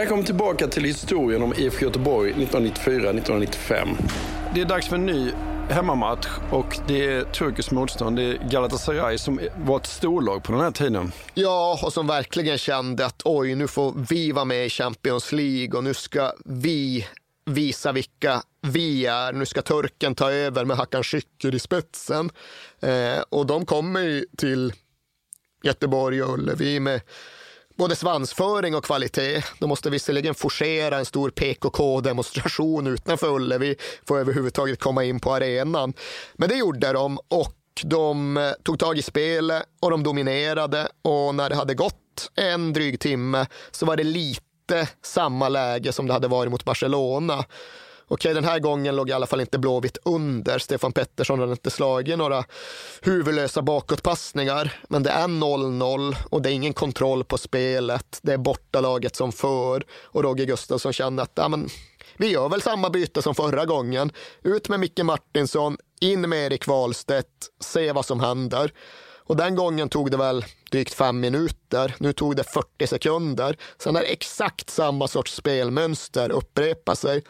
Välkommen tillbaka till historien om IFK Göteborg 1994-1995. Det är dags för en ny hemmamatch och det är turkiskt motstånd. Det är Galatasaray som var ett storlag på den här tiden. Ja, och som verkligen kände att oj, nu får vi vara med i Champions League och nu ska vi visa vilka vi är. Nu ska turken ta över med Hakan Şükür i spetsen. Eh, och de kommer ju till Göteborg och Ullevi med både svansföring och kvalitet. De måste visserligen forcera en stor PKK-demonstration utanför Ullevi för att överhuvudtaget komma in på arenan. Men det gjorde de och de eh, tog tag i spelet och de dominerade och när det hade gått en dryg timme så var det lite samma läge som det hade varit mot Barcelona. Okej, den här gången låg i alla fall inte Blåvitt under. Stefan Pettersson hade inte slagit några huvudlösa bakåtpassningar. Men det är 0-0 och det är ingen kontroll på spelet. Det är bortalaget som för och Roger Gustafsson känner att ja, men, vi gör väl samma byte som förra gången. Ut med Micke Martinsson, in med Erik Wahlstedt, se vad som händer. Och den gången tog det väl drygt fem minuter. Nu tog det 40 sekunder. Sen är exakt samma sorts spelmönster upprepa sig.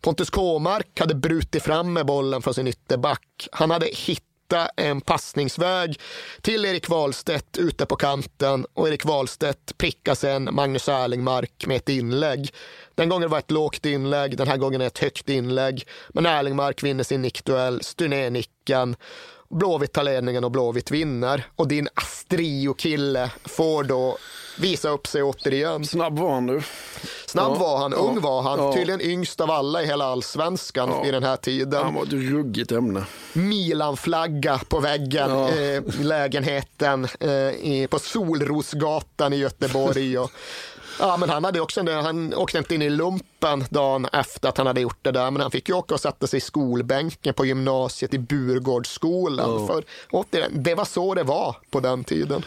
Pontus Kåmark hade brutit fram med bollen från sin ytterback. Han hade hittat en passningsväg till Erik Wahlstedt ute på kanten och Erik Wahlstedt prickar sen Magnus Erlingmark med ett inlägg. Den gången var det ett lågt inlägg, den här gången är det ett högt inlägg. Men Erlingmark vinner sin nickduell, styr ner nicken Blåvitt tar ledningen och Blåvitt vinner. Och din Astrio-kille får då visa upp sig återigen. Snabb var han du. Snabb Ja, var han, ung ja, var han. ja. Tydligen yngst av alla i hela allsvenskan Ja. vid den här tiden. Han var ett ruggigt ämne. Milan-flagga på väggen eh, lägenheten eh, i, på Solrosgatan i Göteborg. Och, ja, men han, hade också, en- han åkte inte in i lumpen dagen efter att han hade gjort det där, men han fick ju åka och sätta sig i skolbänken på gymnasiet i Burgårdsskolan. För, återigen, det var så det var på den tiden.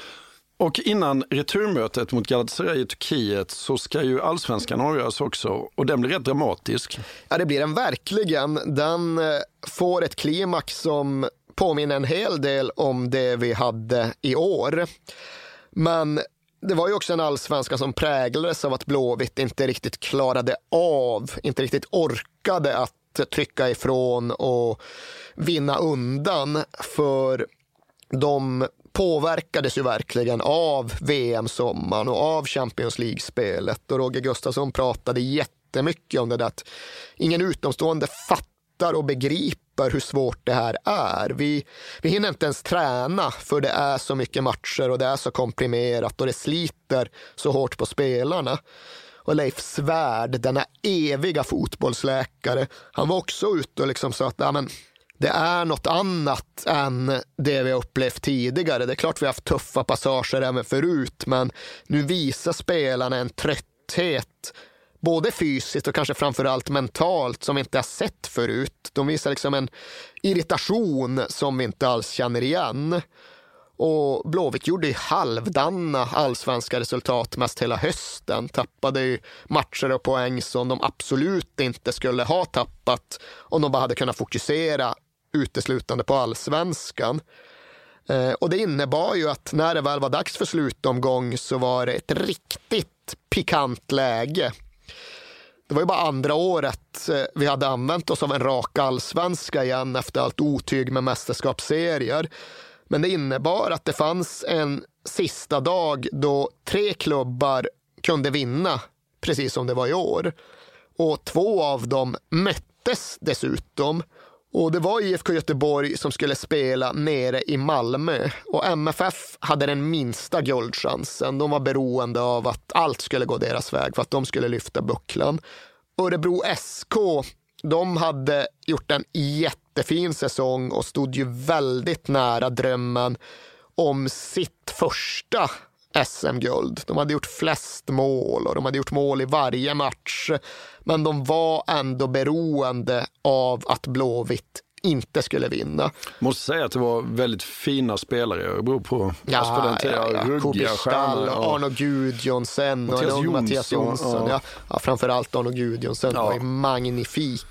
Och innan returmötet mot Galatasaray i Turkiet så ska ju allsvenskan avgöras också och den blir rätt dramatisk. Ja, det blir den verkligen. Den eh, får ett klimax som påminner en hel del om det vi hade i år. Men det var ju också en allsvenska som präglades av att Blåvitt inte riktigt klarade av, inte riktigt orkade att trycka ifrån och vinna undan. För de påverkades ju verkligen av VM-sommaren och av Champions League-spelet. Och Roger Gustafsson pratade jättemycket om det där att ingen utomstående fattar och begriper hur svårt det här är. Vi, vi hinner inte ens träna för det är så mycket matcher och det är så komprimerat och det sliter så hårt på spelarna. Och Leif Svärd, denna eviga fotbollsläkare, han var också ute och liksom sa att ja, men, det är något annat än det vi har upplevt tidigare. Det är klart vi har haft tuffa passager även förut, men nu visar spelarna en trötthet både fysiskt och kanske framförallt mentalt som vi inte har sett förut. De visar liksom en irritation som vi inte alls känner igen. Och Blåvitt gjorde ju halvdana allsvenska resultat mest hela hösten. Tappade ju matcher och poäng som de absolut inte skulle ha tappat om de bara hade kunnat fokusera uteslutande på allsvenskan. Eh, och det innebar ju att när det väl var dags för slutomgång så var det ett riktigt pikant läge. Det var ju bara andra året eh, vi hade använt oss av en rak allsvenska igen efter allt otyg med mästerskapsserier. Men det innebar att det fanns en sista dag då tre klubbar kunde vinna, precis som det var i år. Och två av dem möttes dessutom. Och det var IFK Göteborg som skulle spela nere i Malmö och MFF hade den minsta guldchansen. De var beroende av att allt skulle gå deras väg för att de skulle lyfta bucklan. Örebro SK, de hade gjort en jättefin säsong och stod ju väldigt nära drömmen om sitt första SM-guld. De hade gjort flest mål och de hade gjort mål i varje match. Men de var ändå beroende av att Blåvitt inte skulle vinna. Måste säga att det var väldigt fina spelare i Örebro på, ja, alltså på den tiden. Ja, ja. Ruggiga stjärnor. Och Arno Gudjonsen och Mattias Jonsson. Mattias Jonsson. Ja. Ja, framförallt Arno Gudjonsen ja. var ju magnifik.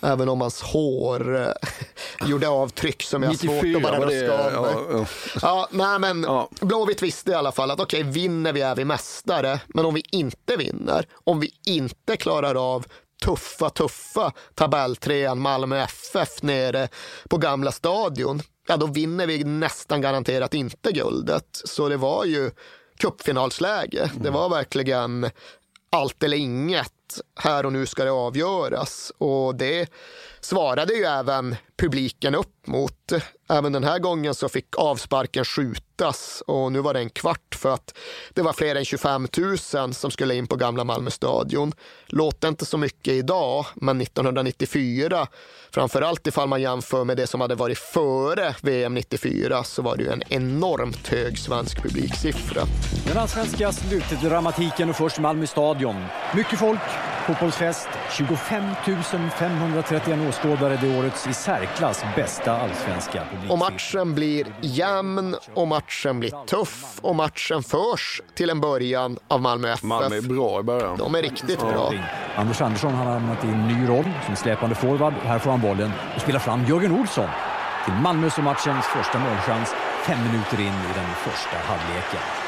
Även om hans hår eh, gjorde avtryck som jag har svårt att bara ruska av ja. ja, nej, men ja. Blåvitt visste i alla fall att okej, okay, vinner vi är vi mästare. Men om vi inte vinner, om vi inte klarar av tuffa, tuffa tabelltrean Malmö FF nere på Gamla stadion, ja då vinner vi nästan garanterat inte guldet. Så det var ju cupfinalsläge. Mm. Det var verkligen allt eller inget. Här och nu ska det avgöras. Och det svarade ju även publiken upp mot. Även den här gången så fick avsparken skjutas och nu var det en kvart för att det var fler än 25 000 som skulle in på gamla Malmö stadion. Låter inte så mycket idag, men 1994, framförallt ifall man jämför med det som hade varit före VM 94, så var det ju en enormt hög svensk publiksiffra. Den allsvenska slutdramatiken och först Malmö stadion. Mycket folk, fotbollsfest, 25 531 åskådare det årets i särklass bästa allsvenska publiksiffra. Och matchen blir jämn och matchen blir tuff och matchen förs till en början av Malmö FF. Malmö är bra i början. De är riktigt bra. Anders Andersson har hamnat i en ny roll som släpande forward. Här får han bollen och spelar fram Jörgen Olsson till Malmös och matchens första målchans fem minuter in i den första halvleken.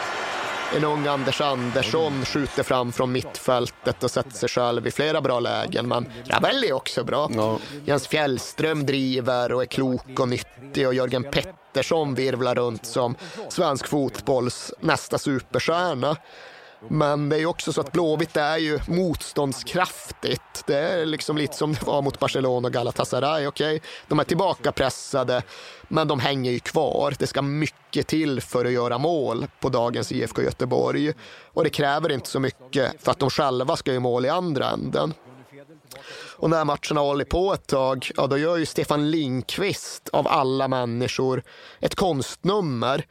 En ung Anders Andersson skjuter fram från mittfältet och sätter sig själv i flera bra lägen. Men Ravelli är också bra. Ja. Jens Fjällström driver och är klok och nyttig och Jörgen Pettersson virvlar runt som svensk fotbolls nästa superstjärna. Men det är också så att Blåvitt är ju motståndskraftigt. Det är liksom lite som det var mot Barcelona och Galatasaray. Okay? De är tillbakapressade, men de hänger ju kvar. Det ska mycket till för att göra mål på dagens IFK Göteborg. Och det kräver inte så mycket för att de själva ska göra mål i andra änden. Och när matchen har hållit på ett tag, ja då gör ju Stefan Linkvist av alla människor ett konstnummer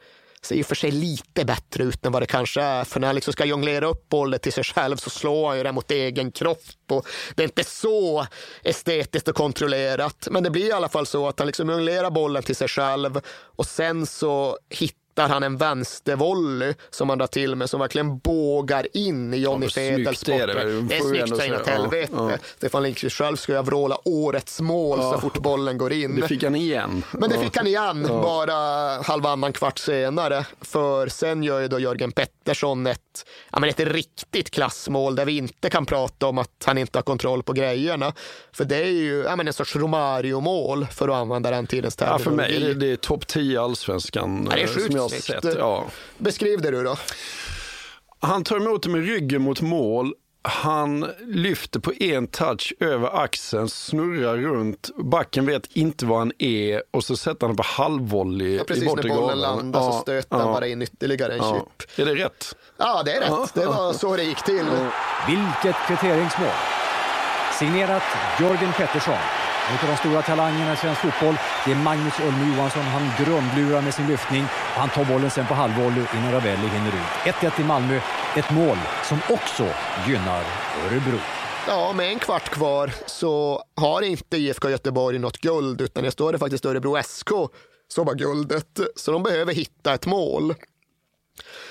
ser i och för sig lite bättre ut än vad det kanske är. För när han liksom ska jonglera upp bollen till sig själv så slår han ju den mot egen kropp. Och det är inte så estetiskt och kontrollerat. Men det blir i alla fall så att han liksom jonglerar bollen till sig själv och sen så hittar hittar han en vänstervolley som han drar till med som verkligen bågar in i Johnny ja, Fedels Det är, snyggt så inåt helvete. Ja, ja. Stefan Lindqvist själv skulle jag vråla årets mål ja. så fort bollen går in. Det fick han igen. Men det fick han igen bara halvannan kvart senare. För sen gör ju då Jörgen Pettersson ett, ja, men ett riktigt klassmål där vi inte kan prata om att han inte har kontroll på grejerna. För det är ju ja, men en sorts Romario-mål för att använda den tidens terminologi. Ja, för mig det, det är topp 10 allsvenskan. Ja, det är sjukt sett. Ja. Beskriv det du då. Han tar emot det med ryggen mot mål. Han lyfter på en touch över axeln, snurrar runt. Backen vet inte var han är och så sätter han på halvvolley ja, precis i bortre när bollen landar ja, så stöter ja, han bara in ytterligare en ja. chip. Är det rätt? Ja, det är rätt. Det var så det gick till. Vilket kvitteringsmål! Signerat Jörgen Pettersson. En av de stora talangerna i svensk fotboll det är Magnus Ulme Johansson. Han grundlurar med sin lyftning och han tar bollen sen på halvvolley innan Ravelli hinner ut. 1-1 i Malmö. Ett mål som också gynnar Örebro. Ja, med en kvart kvar så har inte IFK Göteborg något guld utan det står det faktiskt Örebro SK som har guldet. Så de behöver hitta ett mål.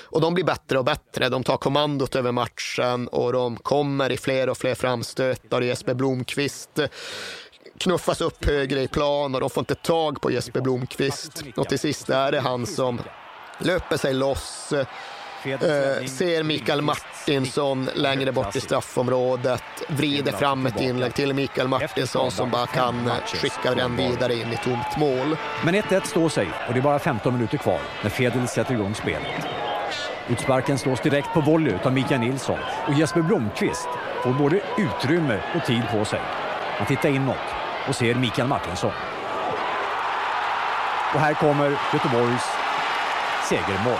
Och de blir bättre och bättre. De tar kommandot över matchen och de kommer i fler och fler framstötar. Jesper Blomqvist knuffas upp högre i plan och de får inte tag på Jesper Blomqvist. Och till sist är det han som löper sig loss Eh, ser Mikael Martinsson längre bort i straffområdet, vrider fram ett inlägg till Mikael Martinsson som bara kan skicka den vidare in i tomt mål. Men 1-1 står sig och det är bara 15 minuter kvar när Fedel sätter igång spelet. Utsparken slås direkt på volley av Mikael Nilsson och Jesper Blomqvist får både utrymme och tid på sig. Han tittar inåt och ser Mikael Martinsson. Och här kommer Göteborgs segermål.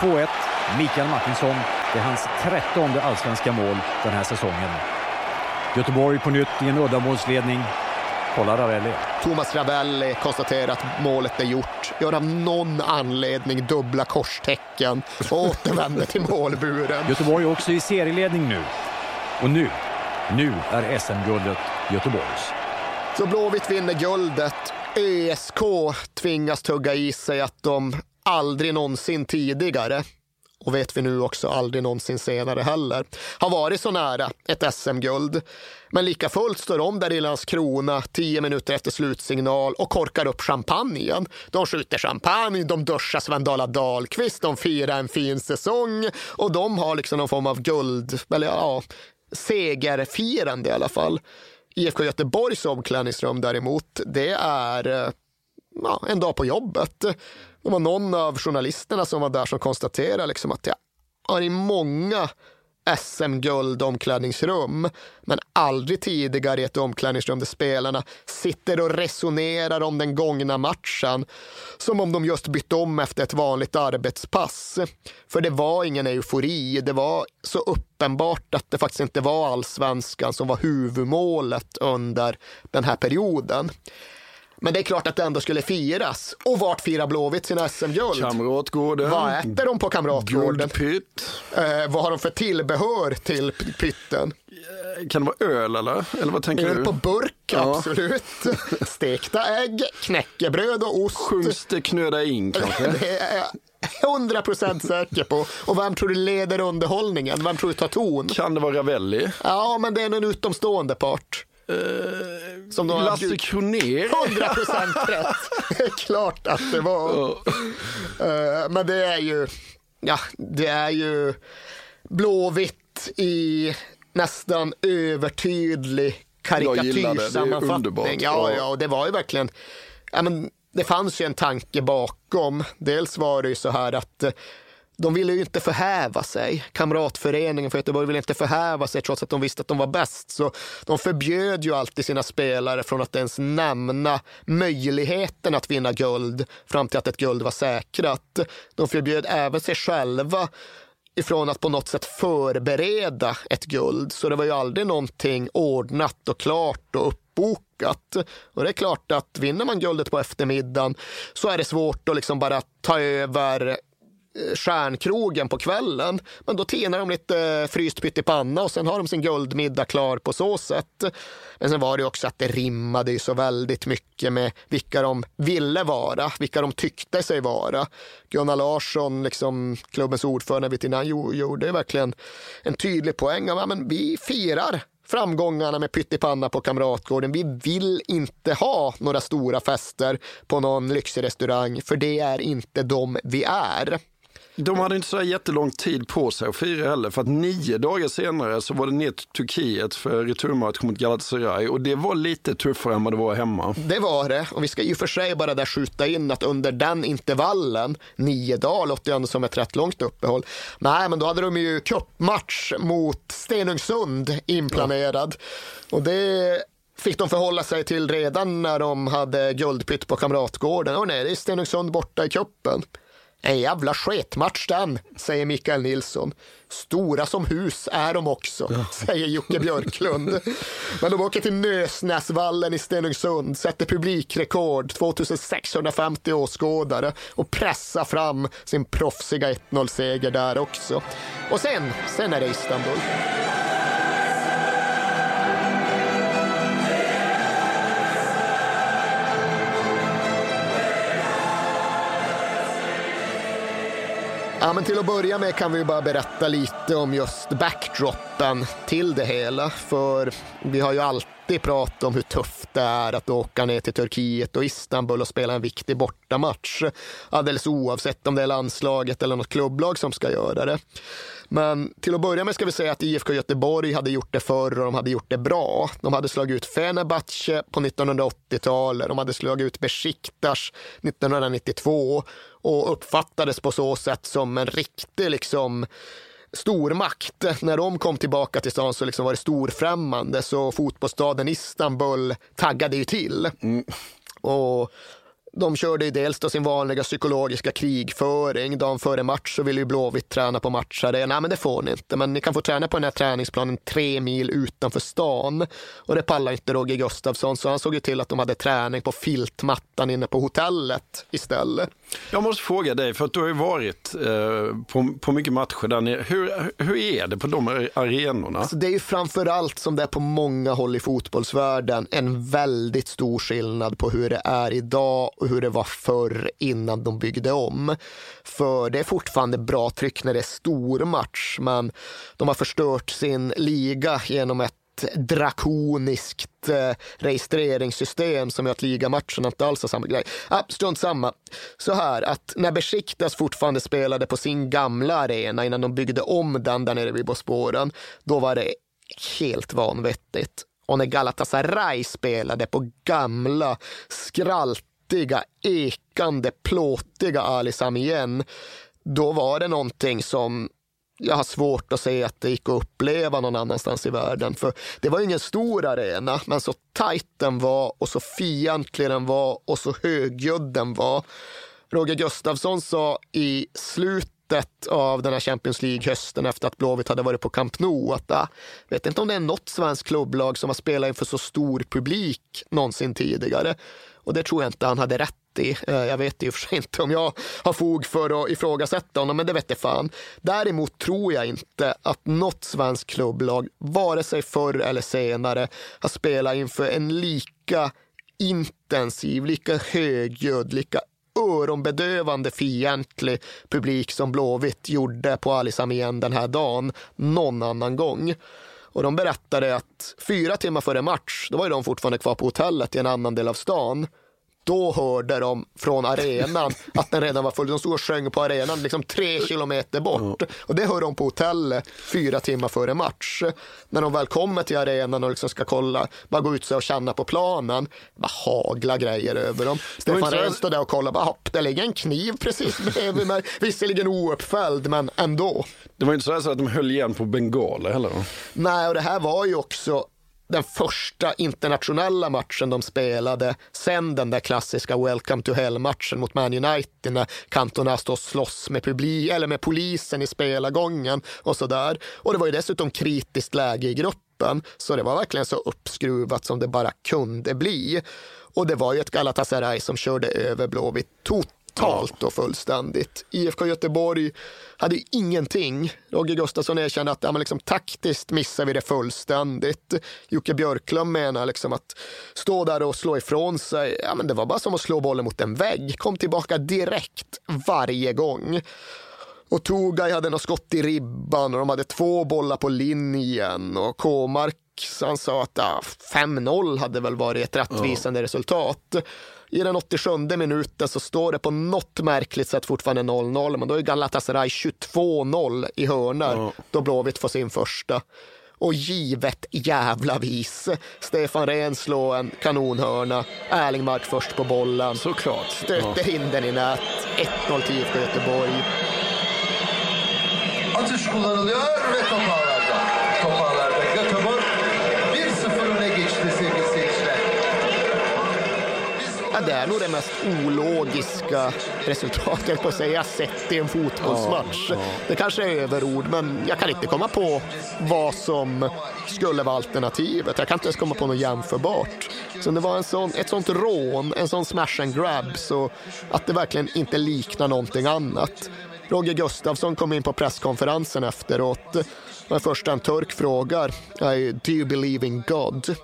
2-1, Mikael Martinsson. Det är hans trettonde allsvenska mål den här säsongen. Göteborg på nytt i en uddamålsledning. Kolla Ravelli. Thomas Ravelli konstaterar att målet är gjort. Gör av någon anledning dubbla korstecken och återvänder till målburen. Göteborg är också i serieledning nu. Och nu, nu är SM-guldet Göteborgs. Så Blåvitt vinner guldet. ÖSK tvingas tugga i sig att de aldrig någonsin tidigare och vet vi nu också aldrig någonsin senare heller, har varit så nära ett SM-guld. Men lika fullt står de där i Landskrona tio minuter efter slutsignal och korkar upp champagnen. De skjuter champagne, de duschar Sven-Dala Dahlqvist, de firar en fin säsong och de har liksom någon form av guld, eller ja, segerfirande i alla fall. IFK Göteborgs omklädningsrum däremot, det är eh, ja, en dag på jobbet. Det var någon av journalisterna som var där som konstaterade liksom att jag har i många SM-guld omklädningsrum, men aldrig tidigare i ett omklädningsrum där spelarna sitter och resonerar om den gångna matchen som om de just bytt om efter ett vanligt arbetspass. För det var ingen eufori. Det var så uppenbart att det faktiskt inte var allsvenskan som var huvudmålet under den här perioden. Men det är klart att det ändå skulle firas. Och vart firar Blåvitt sina SM-guld? Kamratgården. Vad äter de på Kamratgården? Guldpytt. Eh, vad har de för tillbehör till pytten? Kan det vara öl eller? Eller vad tänker öl du? på burk, Ja. absolut. Stekta ägg, knäckebröd och ost. Sjungs det knöda in kanske? Det är jag hundra procent säker på. Och vem tror du leder underhållningen? Vem tror du tar ton? Kan det vara Ravelli? Ja, men det är en utomstående part. Som de har Lasse Kronér? 100 procent rätt. Det är klart att det var. Eh, Men det är ju, ja, det är ju Blåvitt i nästan övertydlig karikatyrsammanfattning. Ja. ja, och det var ju verkligen, ja, men det fanns ju en tanke bakom. Dels var det ju så här att eh, de ville ju inte förhäva sig. Kamratföreningen för Göteborg ville inte förhäva sig trots att de visste att de var bäst. Så de förbjöd ju alltid sina spelare från att ens nämna möjligheten att vinna guld fram till att ett guld var säkrat. De förbjöd även sig själva ifrån att på något sätt förbereda ett guld. Så det var ju aldrig någonting ordnat och klart och uppbokat. Och det är klart att vinner man guldet på eftermiddagen så är det svårt att liksom bara ta över stjärnkrogen på kvällen. Men då tinar de lite eh, fryst pyttipanna och sen har de sin guldmiddag klar på så sätt. Men sen var det också att det rimmade ju så väldigt mycket med vilka de ville vara, vilka de tyckte sig vara. Gunnar Larsson, liksom klubbens ordförande vet innan, gjorde verkligen en tydlig poäng av att vi firar framgångarna med pyttipanna på Kamratgården. Vi vill inte ha några stora fester på någon lyxig restaurang, för det är inte de vi är. De hade inte så jättelång tid på sig att fira heller, för att nio dagar senare så var det ner till Turkiet för returmatch mot Galatasaray och det var lite tuffare än vad det var hemma. Det var det. Och vi ska och för sig bara där skjuta in att under den intervallen, nio dagar låter ju ändå som ett rätt långt uppehåll. Nej, men då hade de ju cupmatch mot Stenungsund inplanerad. Och det fick de förhålla sig till redan när de hade guldpytt på Kamratgården. Och nej, det är Stenungsund borta i cupen. En jävla sketmatch den, säger Mikael Nilsson. Stora som hus är de också, säger Jocke Björklund. Men de åker till Nösnäsvallen i Stenungsund, sätter publikrekord, 2650 åskådare och pressar fram sin proffsiga 1-0-seger där också. Och sen, sen är det Istanbul. Ja, men till att börja med kan vi bara berätta lite om just backdropen till det hela. För vi har ju alltid alltid prata om hur tufft det är att åka ner till Turkiet och Istanbul och spela en viktig bortamatch. Alldeles oavsett om det är landslaget eller något klubblag som ska göra det. Men till att börja med ska vi säga att IFK Göteborg hade gjort det förr och de hade gjort det bra. De hade slagit ut Fenerbahce på 1980-talet, de hade slagit ut Besiktas 1992 och uppfattades på så sätt som en riktig liksom, stormakt. När de kom tillbaka till stan så liksom var det storfrämmande så fotbollsstaden Istanbul taggade ju till. Mm. Och de körde ju dels då sin vanliga psykologiska krigföring. Dagen före match så ville ju Blåvitt träna på matchare. Nej, men det får ni inte. Men ni kan få träna på den här träningsplanen tre mil utanför stan. Och det pallar inte Roger Gustafsson, så han såg ju till att de hade träning på filtmattan inne på hotellet istället. Jag måste fråga dig, för att du har ju varit eh, på, på mycket matcher där nere. Hur, hur är det på de arenorna? Alltså det är ju framförallt, som det är på många håll i fotbollsvärlden en väldigt stor skillnad på hur det är idag och hur det var förr innan de byggde om. För det är fortfarande bra tryck när det är stor match, men de har förstört sin liga genom ett drakoniskt eh, registreringssystem som gör att ligamatcherna inte alls har samma grej. Ah, strunt samma. Så här att när Besiktas fortfarande spelade på sin gamla arena innan de byggde om den där nere vid Bosporen, då var det helt vanvettigt. Och när Galatasaray spelade på gamla skraltiga, ekande, plåtiga Alisam igen, då var det någonting som jag har svårt att se att det gick att uppleva någon annanstans i världen. För det var ingen stor arena, men så tajt den var och så fientlig den var och så högljudd den var. Roger Gustafsson sa i slutet av den här Champions League-hösten efter att Blåvitt hade varit på Camp Nou att jag vet inte om det är något svenskt klubblag som har spelat inför så stor publik någonsin tidigare. Och det tror jag inte han hade rätt i. Eh, jag vet i och för sig inte om jag har fog för att ifrågasätta honom, men det vet jag fan. Däremot tror jag inte att något svenskt klubblag, vare sig förr eller senare, har spelat inför en lika intensiv, lika högljudd, lika öronbedövande fientlig publik som Blåvitt gjorde på Alisam igen den här dagen någon annan gång. Och de berättade att fyra timmar före match, då var de fortfarande kvar på hotellet i en annan del av stan då hörde de från arenan att den redan var full. De stod och sjöng på arenan liksom tre kilometer bort. Och det hör de på hotellet fyra timmar före match. När de väl kommer till arenan och liksom ska kolla, bara gå ut sig och känna på planen, bara hagla grejer över dem. Stefan Rehn står där och kollar, bara, det ligger en kniv precis bredvid mig. Visserligen ouppfälld, men ändå. Det var inte så att de höll igen på bengaler heller? Nej, och det här var ju också den första internationella matchen de spelade sen den där klassiska Welcome to Hell-matchen mot Man United när Cantona står och slåss med, publi eller med polisen i spelargången och sådär. Och det var ju dessutom kritiskt läge i gruppen, så det var verkligen så uppskruvat som det bara kunde bli. Och det var ju ett Galatasaray som körde över Blåvitt totalt totalt och fullständigt. IFK Göteborg hade ingenting. Roger Gustafsson erkände att ja, men liksom, taktiskt missar vi det fullständigt. Jocke Björklund menar liksom att stå där och slå ifrån sig, ja, men det var bara som att slå bollen mot en vägg. Kom tillbaka direkt varje gång. Och Tugay hade något skott i ribban och de hade två bollar på linjen och Kåmark han sa att ja, 5-0 hade väl varit ett rättvisande ja. resultat. I den 87 minuten så står det på något märkligt sätt fortfarande 0-0, men då är Galatasaray 22-0 i hörnor ja. då Blåvitt får sin första. Och givet jävla vis. Stefan Rehn slår en kanonhörna. Erlingmark först på bollen. Såklart. Stöter ja. in den i nät. 1-0 till IFK Göteborg. Atış kullanılıyor ve top Ja, det är nog det mest ologiska resultatet på att säga sett i en fotbollsmatch. Ja, ja. Det kanske är överord, men jag kan inte komma på vad som skulle vara alternativet. Jag kan inte ens komma på något jämförbart. Så det var en sån, ett sånt rån, en sån smash and grab, så att det verkligen inte liknar någonting annat. Roger Gustafsson kom in på presskonferensen efteråt. Det första en turk frågar, do you believe in God?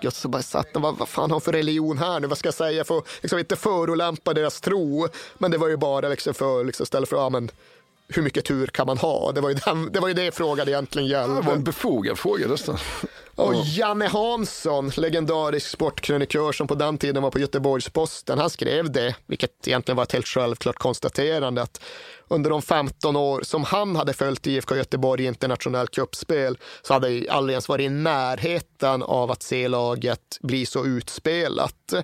Jag så bara satt vad, vad fan har för religion här nu? Vad ska jag säga? för att liksom inte förolämpa deras tro. Men det var ju bara liksom för liksom istället för, ja, men, hur mycket tur kan man ha? Det var ju, den, det, var ju det frågan egentligen gällde. Det var en befogad fråga nästan. Och Janne Hansson, legendarisk sportkrönikör som på den tiden var på Göteborgs-Posten, han skrev det, vilket egentligen var ett helt självklart konstaterande, att under de 15 år som han hade följt IFK Göteborg i internationellt cupspel så hade aldrig ens varit i närheten av att se laget bli så utspelat.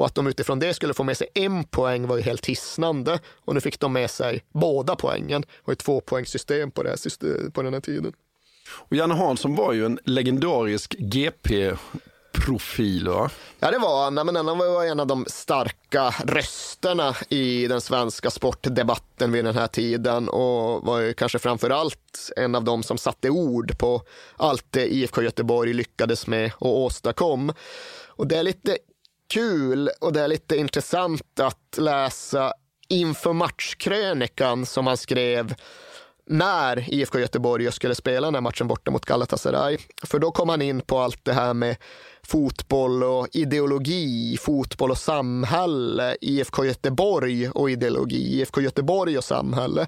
Och att de utifrån det skulle få med sig en poäng var ju helt hisnande. Och nu fick de med sig båda poängen. Och ett tvåpoängssystem på, det på den här tiden. Och Janne Hansson var ju en legendarisk GP profil va? Ja det var han, men han var en av de starka rösterna i den svenska sportdebatten vid den här tiden och var ju kanske framför allt en av de som satte ord på allt det IFK Göteborg lyckades med och åstadkom. Och det är lite kul och det är lite intressant att läsa inför matchkrönikan som han skrev när IFK Göteborg skulle spela den här matchen borta mot Galatasaray. För då kom han in på allt det här med fotboll och ideologi, fotboll och samhälle, IFK Göteborg och ideologi, IFK Göteborg och samhälle.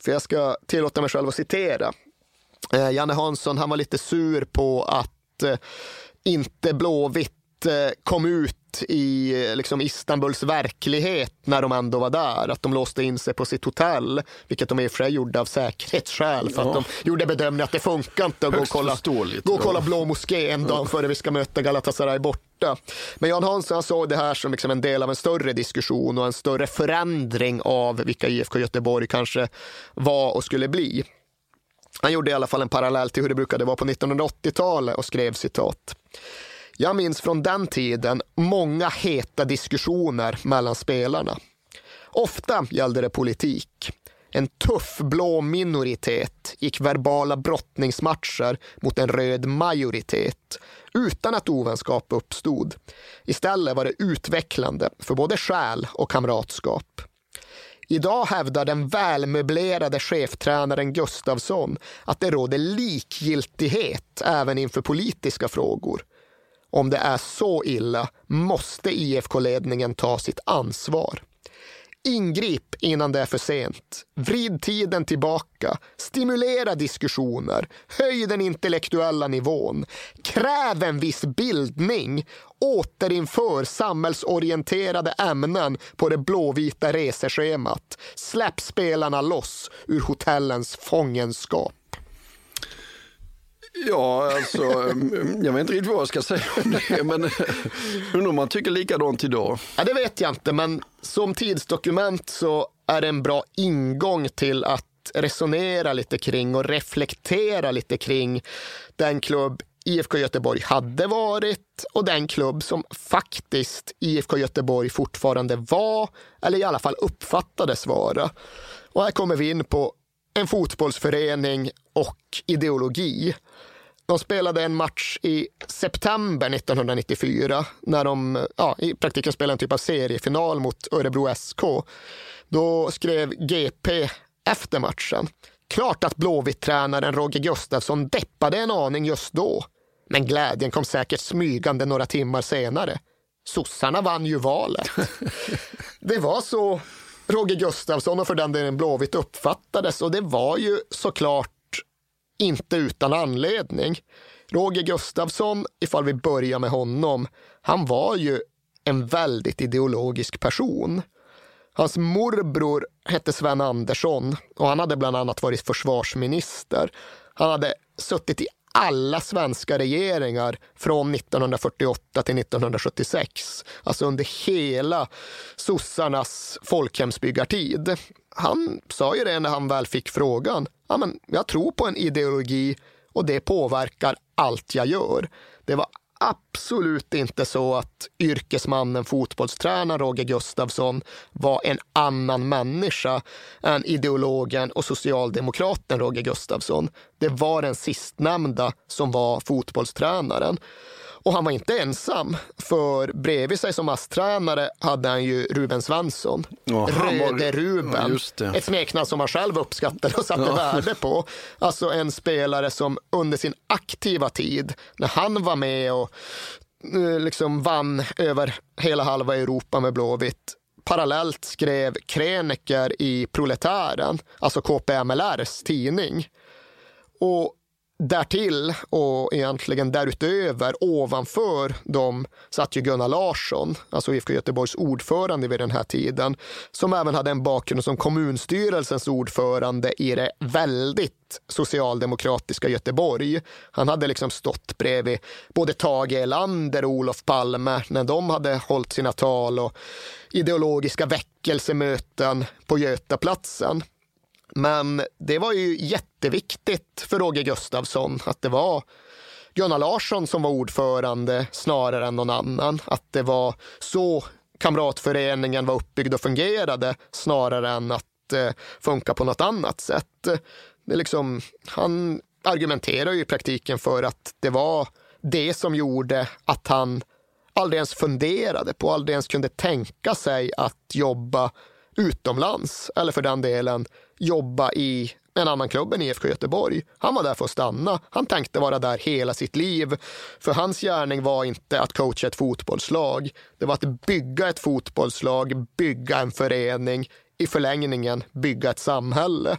För jag ska tillåta mig själv att citera. Eh, Janne Hansson, han var lite sur på att eh, inte Blåvitt kom ut i liksom Istanbuls verklighet när de ändå var där. Att de låste in sig på sitt hotell, vilket de i och för sig gjorde av säkerhetsskäl. För ja. att de gjorde bedömningen att det funkar inte att gå och kolla, gå och kolla Blå moské en dag före vi ska möta Galatasaray borta. Men Jan Hansson såg det här som liksom en del av en större diskussion och en större förändring av vilka IFK Göteborg kanske var och skulle bli. Han gjorde i alla fall en parallell till hur det brukade vara på 1980-talet och skrev citat. Jag minns från den tiden många heta diskussioner mellan spelarna. Ofta gällde det politik. En tuff blå minoritet gick verbala brottningsmatcher mot en röd majoritet utan att ovänskap uppstod. Istället var det utvecklande för både själ och kamratskap. Idag hävdar den välmöblerade cheftränaren Gustavsson att det råder likgiltighet även inför politiska frågor. Om det är så illa måste IFK-ledningen ta sitt ansvar. Ingrip innan det är för sent. Vrid tiden tillbaka. Stimulera diskussioner. Höj den intellektuella nivån. Kräv en viss bildning. Återinför samhällsorienterade ämnen på det blåvita reseschemat. Släpp spelarna loss ur hotellens fångenskap. Ja, alltså, mm, mm, jag vet inte riktigt vad jag ska säga om det, men eh, undrar om man tycker likadant idag? Ja, det vet jag inte, men som tidsdokument så är det en bra ingång till att resonera lite kring och reflektera lite kring den klubb IFK Göteborg hade varit och den klubb som faktiskt IFK Göteborg fortfarande var, eller i alla fall uppfattades vara. Och här kommer vi in på en fotbollsförening och ideologi. De spelade en match i september 1994 när de ja, i praktiken spelade en typ av seriefinal mot Örebro SK. Då skrev GP efter matchen. Klart att Blåvitt-tränaren Roger Gustafsson deppade en aning just då. Men glädjen kom säkert smygande några timmar senare. Sossarna vann ju valet. Det var så Roger Gustafsson och för den delen Blåvitt uppfattades och det var ju såklart inte utan anledning. Roger Gustafsson, ifall vi börjar med honom, han var ju en väldigt ideologisk person. Hans morbror hette Sven Andersson och han hade bland annat varit försvarsminister. Han hade suttit i alla svenska regeringar från 1948 till 1976. Alltså under hela sossarnas folkhemsbyggartid. Han sa ju det när han väl fick frågan. Ja, men jag tror på en ideologi och det påverkar allt jag gör. Det var absolut inte så att yrkesmannen fotbollstränaren Roger Gustafsson var en annan människa än ideologen och socialdemokraten Roger Gustafsson. Det var den sistnämnda som var fotbollstränaren. Och han var inte ensam, för bredvid sig som ASS-tränare hade han ju Ruben Svensson. Ja, Röde Ruben. Ja, Ett smeknamn som han själv uppskattade och satte ja. värde på. Alltså en spelare som under sin aktiva tid, när han var med och eh, liksom vann över hela halva Europa med Blåvitt, parallellt skrev kröniker i Proletären, alltså KPMLRs tidning. Och därtill och egentligen därutöver, ovanför dem, satt ju Gunnar Larsson, alltså IFK Göteborgs ordförande vid den här tiden, som även hade en bakgrund som kommunstyrelsens ordförande i det väldigt socialdemokratiska Göteborg. Han hade liksom stått bredvid både Tage Erlander och Olof Palme när de hade hållit sina tal och ideologiska väckelsemöten på Götaplatsen. Men det var ju jätteviktigt för Roger Gustafsson att det var Gunnar Larsson som var ordförande snarare än någon annan. Att det var så kamratföreningen var uppbyggd och fungerade snarare än att eh, funka på något annat sätt. Det liksom, han argumenterar ju i praktiken för att det var det som gjorde att han aldrig ens funderade på, aldrig ens kunde tänka sig att jobba utomlands eller för den delen jobba i en annan klubb än IFK Göteborg. Han var där för att stanna. Han tänkte vara där hela sitt liv. För hans gärning var inte att coacha ett fotbollslag. Det var att bygga ett fotbollslag, bygga en förening, i förlängningen bygga ett samhälle.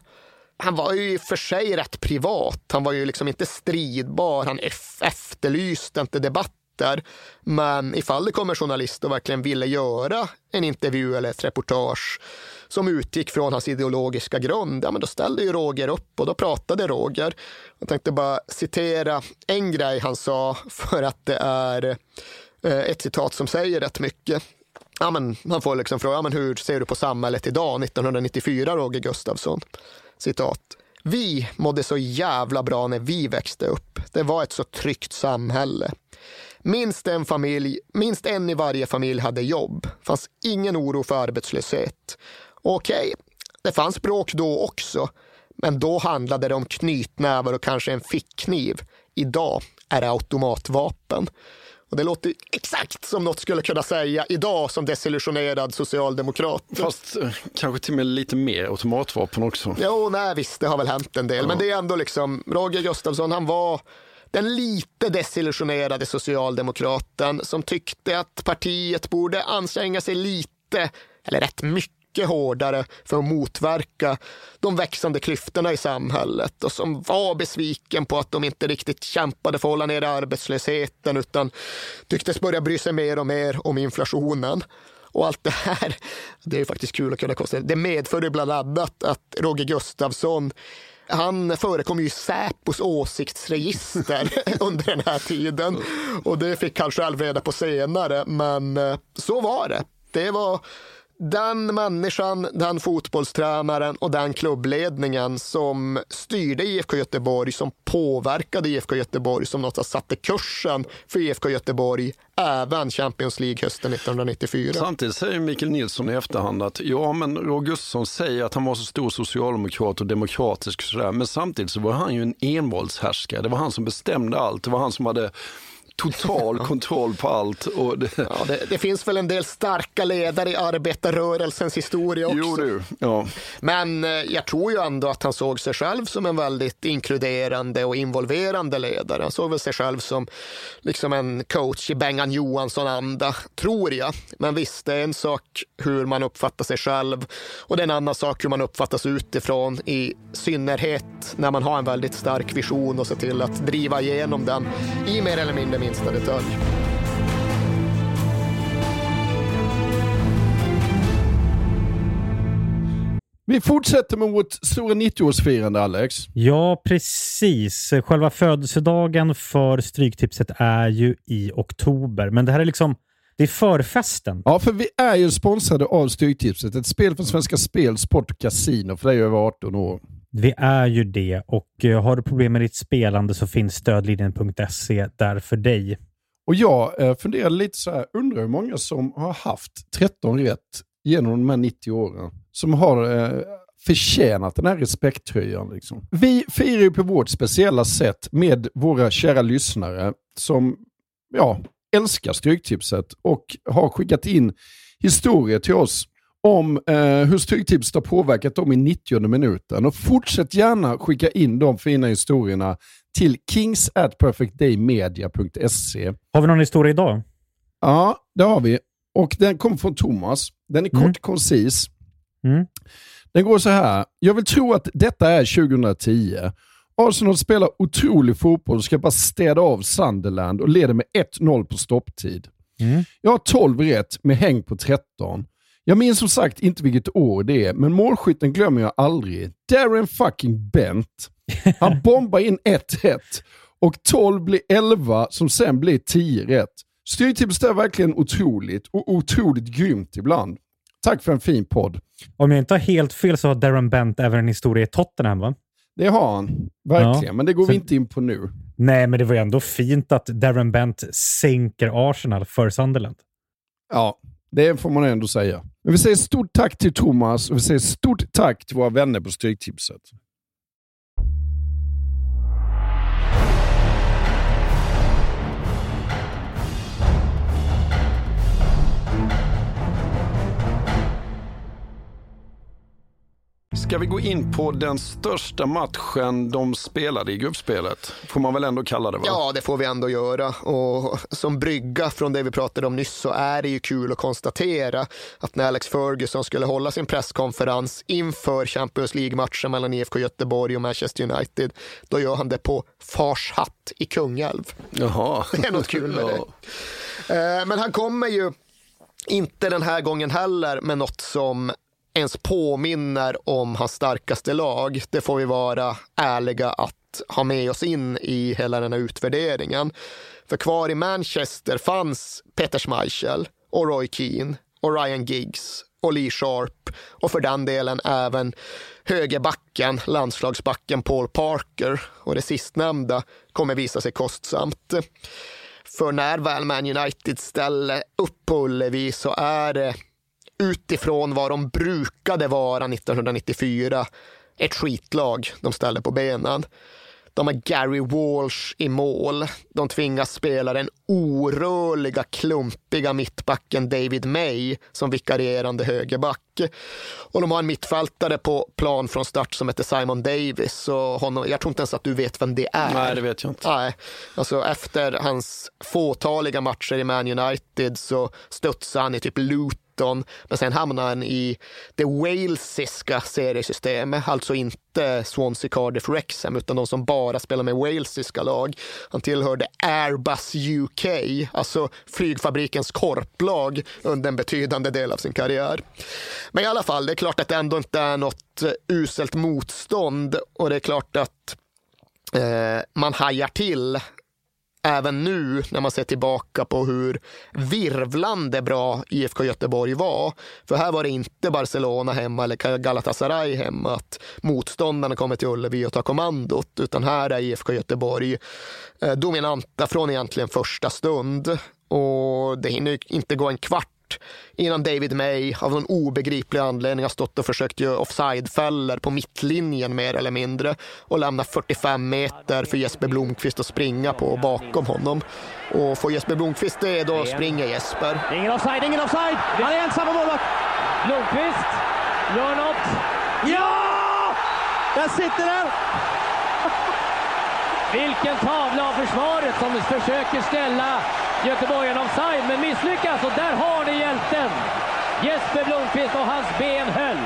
Han var ju i och för sig rätt privat. Han var ju liksom inte stridbar. Han e-, efterlyste inte debatt där. Men ifall det kommer journalister och verkligen ville göra en intervju eller ett reportage som utgick från hans ideologiska grund, ja, men då ställde ju Roger upp och då pratade Roger. Jag tänkte bara citera en grej han sa för att det är eh, ett citat som säger rätt mycket. Ja, men man får liksom fråga, ja, men hur ser du på samhället idag, 1994, Roger Gustafsson? Citat. Vi mådde så jävla bra när vi växte upp. Det var ett så tryggt samhälle. Minst en, familj, minst en i varje familj hade jobb. fanns ingen oro för arbetslöshet. Okej, okay, det fanns bråk då också, men då handlade det om knytnävar och kanske en fickkniv. Idag är det automatvapen. Och det låter exakt som något skulle kunna säga idag som desillusionerad socialdemokrat. Fast eh, kanske till och med lite mer automatvapen också. Jo, nej visst, det har väl hänt en del. Ja. Men det är ändå liksom, Roger Gustafsson, han var den lite desillusionerade socialdemokraten som tyckte att partiet borde anstränga sig lite, eller rätt mycket hårdare för att motverka de växande klyftorna i samhället och som var besviken på att de inte riktigt kämpade för att hålla nere arbetslösheten utan tycktes börja bry sig mer och mer om inflationen. Och allt det här, det är faktiskt kul att kunna konstatera, det medförde bland annat att Roger Gustafsson han förekom ju i Säpos åsiktsregister under den här tiden. Och det fick han själv reda på senare, men eh, så var det. Det var den människan, den fotbollstränaren och den klubbledningen som styrde IFK Göteborg, som påverkade IFK Göteborg, som något satte kursen för IFK Göteborg även Champions League hösten 1994. Samtidigt säger Mikael Nilsson i efterhand att ja, men Roger säger att han var så stor socialdemokrat och demokratisk och sådär, men samtidigt så var han ju en envåldshärskare. Det var han som bestämde allt. Det var han som hade total kontroll på allt. Och det... Ja, det, det, finns väl en del starka ledare i arbetarrörelsens historia också. Jo, du. Ja. Men eh, jag tror ju ändå att han såg sig själv som en väldigt inkluderande och involverande ledare. Han såg väl sig själv som liksom en coach i Bengan Johansson-anda, tror jag. Men visst, det är en sak hur man uppfattar sig själv och det är en annan sak hur man uppfattas utifrån, i synnerhet när man har en väldigt stark vision och ser till att driva igenom den i mer eller mindre minsta detalj. Vi fortsätter med vårt stora 90-årsfirande, Alex. Ja, precis. Själva födelsedagen för Stryktipset är ju i oktober, men det här är liksom det är förfesten. Ja, för vi är ju sponsrade av Stryktipset. Ett spel från Svenska Spel, Sport och Casino för dig över 18 år. Vi är ju det och eh, har du problem med ditt spelande så finns stödlinjen.se där för dig. Och jag eh, funderar lite så här, undrar hur många som har haft 13 rätt genom de här 90 åren. Som har eh, förtjänat den här respekttröjan. Liksom. Vi firar ju på vårt speciella sätt med våra kära lyssnare som ja, älskar Stryktipset och har skickat in historier till oss om eh, hur Stryktipset har påverkat dem i 90 minuten. Och fortsätt gärna skicka in de fina historierna till kings at perfectdaymedia.se. Har vi någon historia idag? Ja, det har vi. Och den kommer från Thomas. Den är kort mm. koncis. Mm. Den går så här. Jag vill tro att detta är 2010 Arsenal spelar otrolig fotboll och ska bara städa av Sunderland och leder med 1-0 på stopptid. Mm. Jag har 12 rätt med häng på 13. Jag minns som sagt inte vilket år det är, men målskytten glömmer jag aldrig. Darren fucking Bent. Han bombar in 1-1 och 12 blir 11 som sen blir 10 rätt. Styrtipset är verkligen otroligt och otroligt grymt ibland. Tack för en fin podd. Om jag inte har helt fel så har Darren Bent även en historia i Tottenham, va? Det har han, verkligen. Ja. Men det går Så- vi inte in på nu. Nej, men det var ju ändå fint att Darren Bent sänker Arsenal för Sunderland. Ja, det får man ändå säga. Men vi säger stort tack till Thomas och vi säger stort tack till våra vänner på Stryktipset. Ska vi gå in på den största matchen de spelade i gruppspelet? Får man väl ändå kalla det va? Ja, det får vi ändå göra. Och som brygga från det vi pratade om nyss så är det ju kul att konstatera att när Alex Ferguson skulle hålla sin presskonferens inför Champions League-matchen mellan IFK Göteborg och Manchester United, då gör han det på Fars hatt i Kungälv. Jaha. Det är något kul med det. Eh, Men han kommer ju inte den här gången heller med något som ens påminner om hans starkaste lag. Det får vi vara ärliga att ha med oss in i hela den här utvärderingen. För kvar i Manchester fanns Peter Schmeichel och Roy Keane och Ryan Giggs och Lee Sharp och för den delen även högerbacken, landslagsbacken Paul Parker och det sistnämnda kommer visa sig kostsamt. För när väl Man United ställer upp på Ullevi så är det utifrån vad de brukade vara 1994 ett skitlag de ställer på benen. De har Gary Walsh i mål. De tvingas spela den orörliga, klumpiga mittbacken David May som vikarierande högerback. Och de har en mittfältare på plan från start som heter Simon Davis. Och honom, jag tror inte ens att du vet vem det är. Nej, det vet jag inte. Nej, alltså efter hans fåtaliga matcher i Man United så studsade han i typ Luton men sen hamnade han i det walesiska seriesystemet, alltså inte Swansea, Cardiff, Wrexham utan de som bara spelar med walesiska lag. Han tillhörde Airbus UK, alltså flygfabrikens korplag under en betydande del av sin karriär. Men i alla fall, det är klart att det ändå inte är något eh, uselt motstånd och det är klart att eh, man hajar till även nu när man ser tillbaka på hur virvlande bra IFK Göteborg var. För här var det inte Barcelona hemma eller Galatasaray hemma att motståndarna kommer till Ullevi och tar kommandot, utan här är IFK Göteborg eh, dominanta från egentligen första stund. Och det hinner ju inte gå en kvart innan David May av någon obegriplig anledning har stått och försökt göra offside-fällor på mittlinjen mer eller mindre och lämna 45 meter för Jesper Blomqvist att springa på bakom honom. Och får Jesper Blomqvist det, då springer Jesper. Ingen offside, ingen offside! Han är ensam på målvakt! Blomqvist gör något. Ja! Där sitter den! Vilken tavla av försvaret som försöker ställa göteborgarna offside, men misslyckas. Och där har ni hjälten! Jesper Blomqvist och hans ben höll.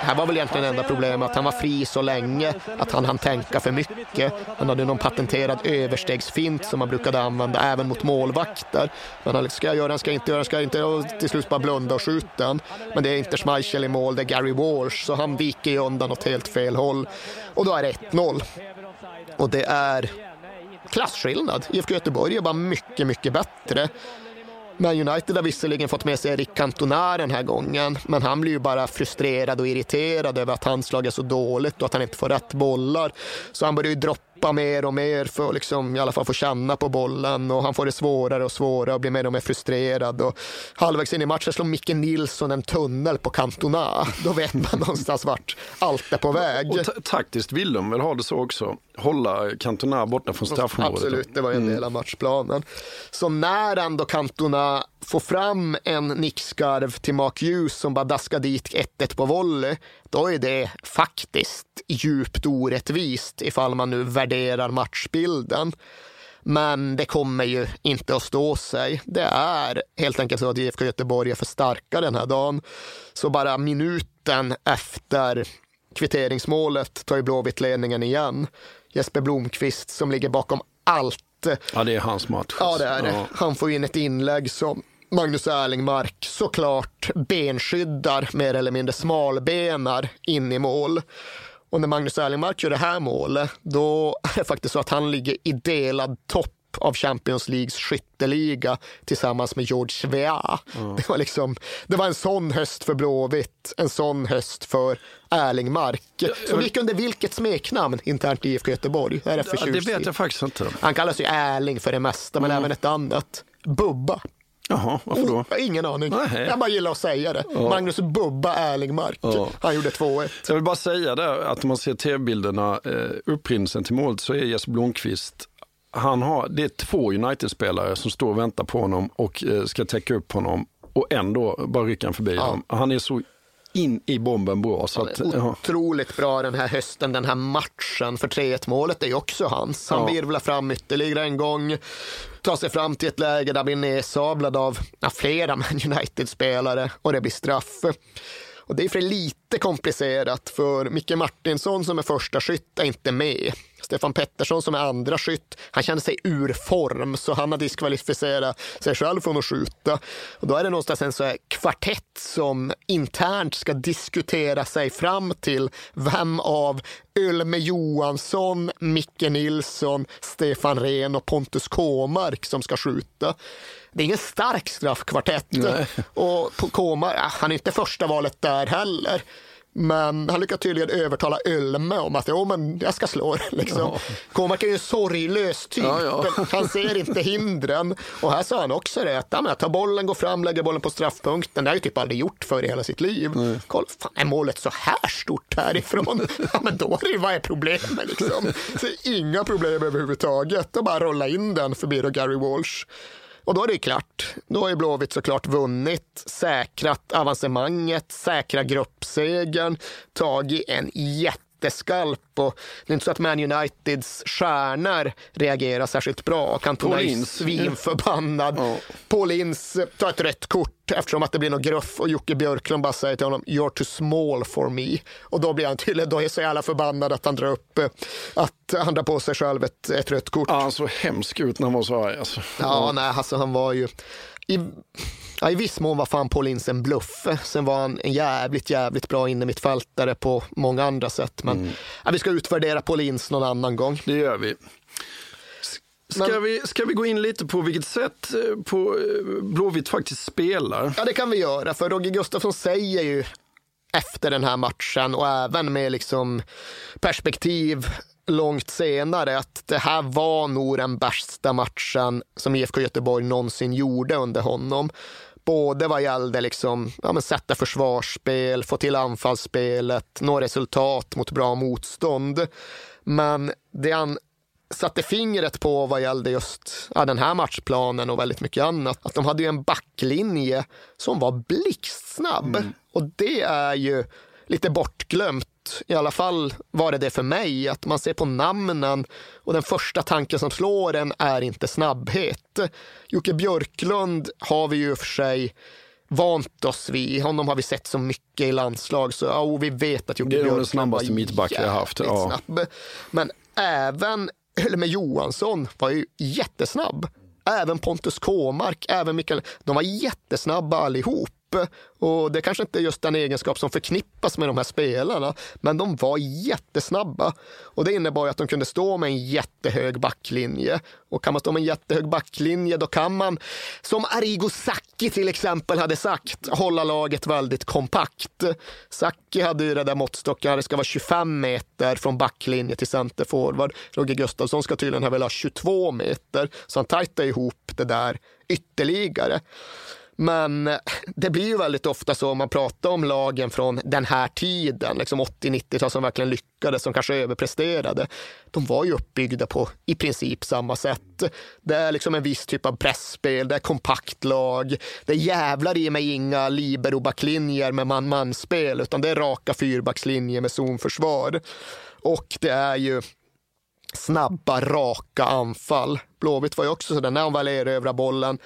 Det Här var väl egentligen enda problemet att han var fri så länge att han hann tänka för mycket. Han hade någon patenterad överstegsfint som man brukade använda även mot målvakter. Men han ska jag göra den, ska jag inte göra den, ska jag inte och till slut bara blunda och skjuta den. Men det är inte Schmeichel i mål, det är Gary Walsh så han viker ju undan åt helt fel håll. Och då är det 1-0. Och det är klasskillnad. IFK Göteborg är bara mycket, mycket bättre. Men United har visserligen fått med sig Erik Cantona den här gången, men han blir ju bara frustrerad och irriterad över att hans lag är så dåligt och att han inte får rätt bollar. Så han börjar ju droppa mer och mer för att liksom, i alla fall få känna på bollen och han får det svårare och svårare och blir mer och mer frustrerad. Och halvvägs in i matchen slår Micke Nilsson en tunnel på Cantona. Då vet man någonstans vart allt är på väg. Och ta- taktiskt vill de väl ha det så också. Hålla Cantona borta från straffområdet. Absolut, det var en del av matchplanen. Så när ändå Cantona får fram en nickskarv till Mark Hughes som bara daskar dit 1-1 på volley, då är det faktiskt djupt orättvist ifall man nu värderar matchbilden. Men det kommer ju inte att stå sig. Det är helt enkelt så att IFK Göteborg är för starka den här dagen. Så bara minuten efter kvitteringsmålet tar ju Blåvitt ledningen igen. Jesper Blomqvist som ligger bakom allt. Ja, det är hans match. Ja, det är det. Han får in ett inlägg som Magnus Erlingmark såklart benskyddar, mer eller mindre smalbenar in i mål. Och när Magnus Erlingmark gör det här målet, då är det faktiskt så att han ligger i delad topp av Champions Leagues skytteliga tillsammans med George Weah. Det, var liksom, det var en sån höst för Blåvitt, en sån höst för Erlingmark. Som gick under vilket smeknamn internt i IFK Göteborg? Är det, det vet jag faktiskt inte. Han kallas ju Erling för det mesta, men även ett annat. Bubba. Jaha, varför då? Oh, ingen aning. Nej. Jag bara gillar att säga det. Magnus Bubba Erlingmark. Ja. Han gjorde 2-1. Jag vill bara säga där att om man ser tv-bilderna, eh, upprinnelsen till målet så är Jesper Blomqvist han har, det är två United-spelare som står och väntar på honom och eh, ska täcka upp honom och ändå bara rycker han förbi dem. Han är så in i bomben bra. Så att, är ja. Otroligt bra den här hösten, den här matchen. För 3-1 målet är ju också hans. Han Ja. virvlar fram ytterligare en gång. Tar sig fram till ett läge där blir nedsablad av ja, flera Man United-spelare och det blir straff. Och det är för lite komplicerat för Micke Martinsson som är första skytt är inte med. Stefan Pettersson som är andra skytt, han känner sig ur form så han har diskvalificerat sig själv från att skjuta. Och då är det någonstans en så här kvartett som internt ska diskutera sig fram till vem av Ölme Johansson, Micke Nilsson, Stefan Rehn och Pontus Kåmark som ska skjuta. Det är ingen stark straffkvartett. Nej. Och Kåmark, ja, han är inte första valet där heller. Men han lyckas tydligen övertala Ölme om att jo, men jag ska slå det, liksom. Ja. Kåmark är ju en sorglös typ. Ja, ja. Han ser inte hindren. Och här sa han också det, att ja, tar bollen, går fram, lägger bollen på straffpunkten. Det har ju typ aldrig gjort för i hela sitt liv. Kolla, fan, är målet så här stort härifrån? ja, men då är det, vad är problemet liksom? Så inga problem överhuvudtaget. Och bara rolla in den förbi då Gary Walsh. Och då är det ju klart. Då har ju Blåvitt såklart vunnit, säkrat avancemanget, säkra gruppsegern, tagit en jätteskalp och det är inte så att Man Uniteds stjärnor reagerar särskilt bra. Cantona är svinförbannad. Ja. Paul Ince tar ett rött kort eftersom att det blir något gruff och Jocke Björklund bara säger till honom “You're too small for me”. Och då blir han tydligen, då är så jävla förbannad att han drar upp, att han drar på sig själv ett, ett rött kort. Ja, han såg hemsk ut när han var så arg. Alltså. Ja, nej, alltså han var ju... I, ja, I viss mån var fan Paul Ince en bluff. Sen var han en jävligt, jävligt bra innermittfältare på många andra sätt. Men ja, vi ska utvärdera Paul Ince någon annan gång. Det gör vi. Ska, Men- vi. ska vi gå in lite på vilket sätt eh, på eh, Blåvitt faktiskt spelar? Ja, det kan vi göra. För Roger Gustafsson säger ju efter den här matchen och även med liksom perspektiv långt senare att det här var nog den bästa matchen som IFK Göteborg någonsin gjorde under honom. Både vad gällde liksom, ja, men sätta försvarsspel, få till anfallsspelet, nå resultat mot bra motstånd. Men det han satte fingret på vad gällde just ja, den här matchplanen och väldigt mycket annat. Att de hade ju en backlinje som var blixtsnabb. Och det är ju lite bortglömt. I alla fall var det det för mig. Att man ser på namnen och den första tanken som slår en är inte snabbhet. Jocke Björklund har vi ju för sig vant oss vid. Honom har vi sett så mycket i landslag så och vi vet att Jocke Det är nog den Björklund snabbaste mittback jag haft, ja. snabb. Men även Helmer Johansson var ju jättesnabb. Även Pontus Kåmark, även Mikael. De var jättesnabba allihop. Och det kanske inte är just den egenskap som förknippas med de här spelarna, men de var jättesnabba. Och det innebar att de kunde stå med en jättehög backlinje. Och kan man stå med en jättehög backlinje, då kan man, som Arrigo Sacchi till exempel hade sagt, hålla laget väldigt kompakt. Sacchi hade ju det där måttstocken, det ska vara 25 meter från backlinje till centerforward. Roger Gustafsson ska tydligen ha velat ha 22 meter, så han tajtar ihop det där ytterligare. Men eh, det blir ju väldigt ofta så om man pratar om lagen från den här tiden, liksom 80-90-tal som verkligen lyckades, som kanske överpresterade. De var ju uppbyggda på i princip samma sätt. Det är liksom en viss typ av pressspel, det är kompakt lag. Det jävlar i mig inga libero-backlinjer med man-man-spel, utan det är raka fyrbackslinjer med zonförsvar. Och det är ju snabba, raka anfall. Blåvitt var ju också sådär, när de väl erövrar bollen,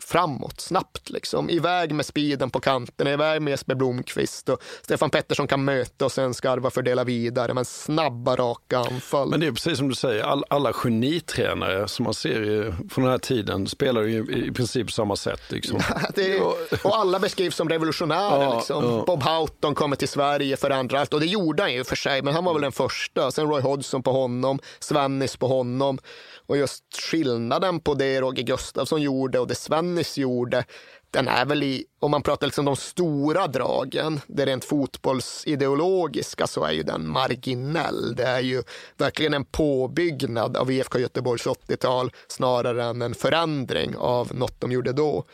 framåt snabbt. Liksom. Iväg med speeden på kanten, iväg med Jesper Blomqvist och Stefan Pettersson kan möta och sen Skarva fördela vidare. Men snabba, raka anfall. Men det är precis som du säger, all, alla genitränare som man ser från den här tiden spelar ju i, princip samma sätt. Liksom. är, och alla beskrivs som revolutionärer. Ja, liksom. ja. Bob Houghton kommer till Sverige, förändrar allt. Och det gjorde han ju för sig, men han var väl den första. Sen Roy Hodgson på honom, Svennis på honom. Och just skillnaden på det Roger Gustafsson gjorde och det Dennis gjorde, den är väl i, om man pratar liksom de stora dragen, det rent fotbollsideologiska, så är ju den marginell. Det är ju verkligen en påbyggnad av IFK Göteborgs 80-tal snarare än en förändring av något de gjorde då.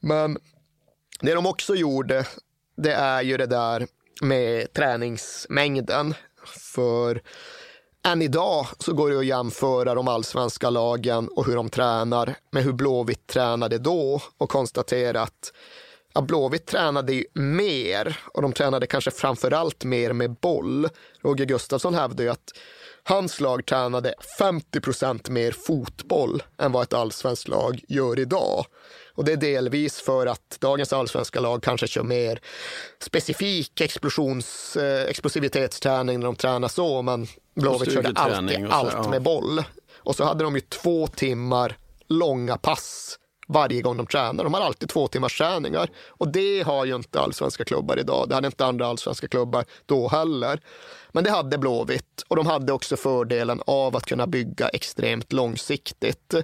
Men det de också gjorde, det är ju det där med träningsmängden. För än idag så går det att jämföra de allsvenska lagen och hur de tränar med hur Blåvitt tränade då och konstatera att ja, Blåvitt tränade ju mer och de tränade kanske framför allt mer med boll. Roger Gustafsson hävdade ju att hans lag tränade 50 procent mer fotboll än vad ett allsvenskt lag gör idag. Och det är delvis för att dagens allsvenska lag kanske kör mer specifik explosions, eh, explosivitetsträning när de tränar så, men Blåvitt körde alltid så, allt ja. med boll. Och så hade de ju två timmar långa pass varje gång de tränar. De har alltid två timmars träningar och det har ju inte allsvenska klubbar idag. Det hade inte andra allsvenska klubbar då heller. Men det hade Blåvitt och de hade också fördelen av att kunna bygga extremt långsiktigt.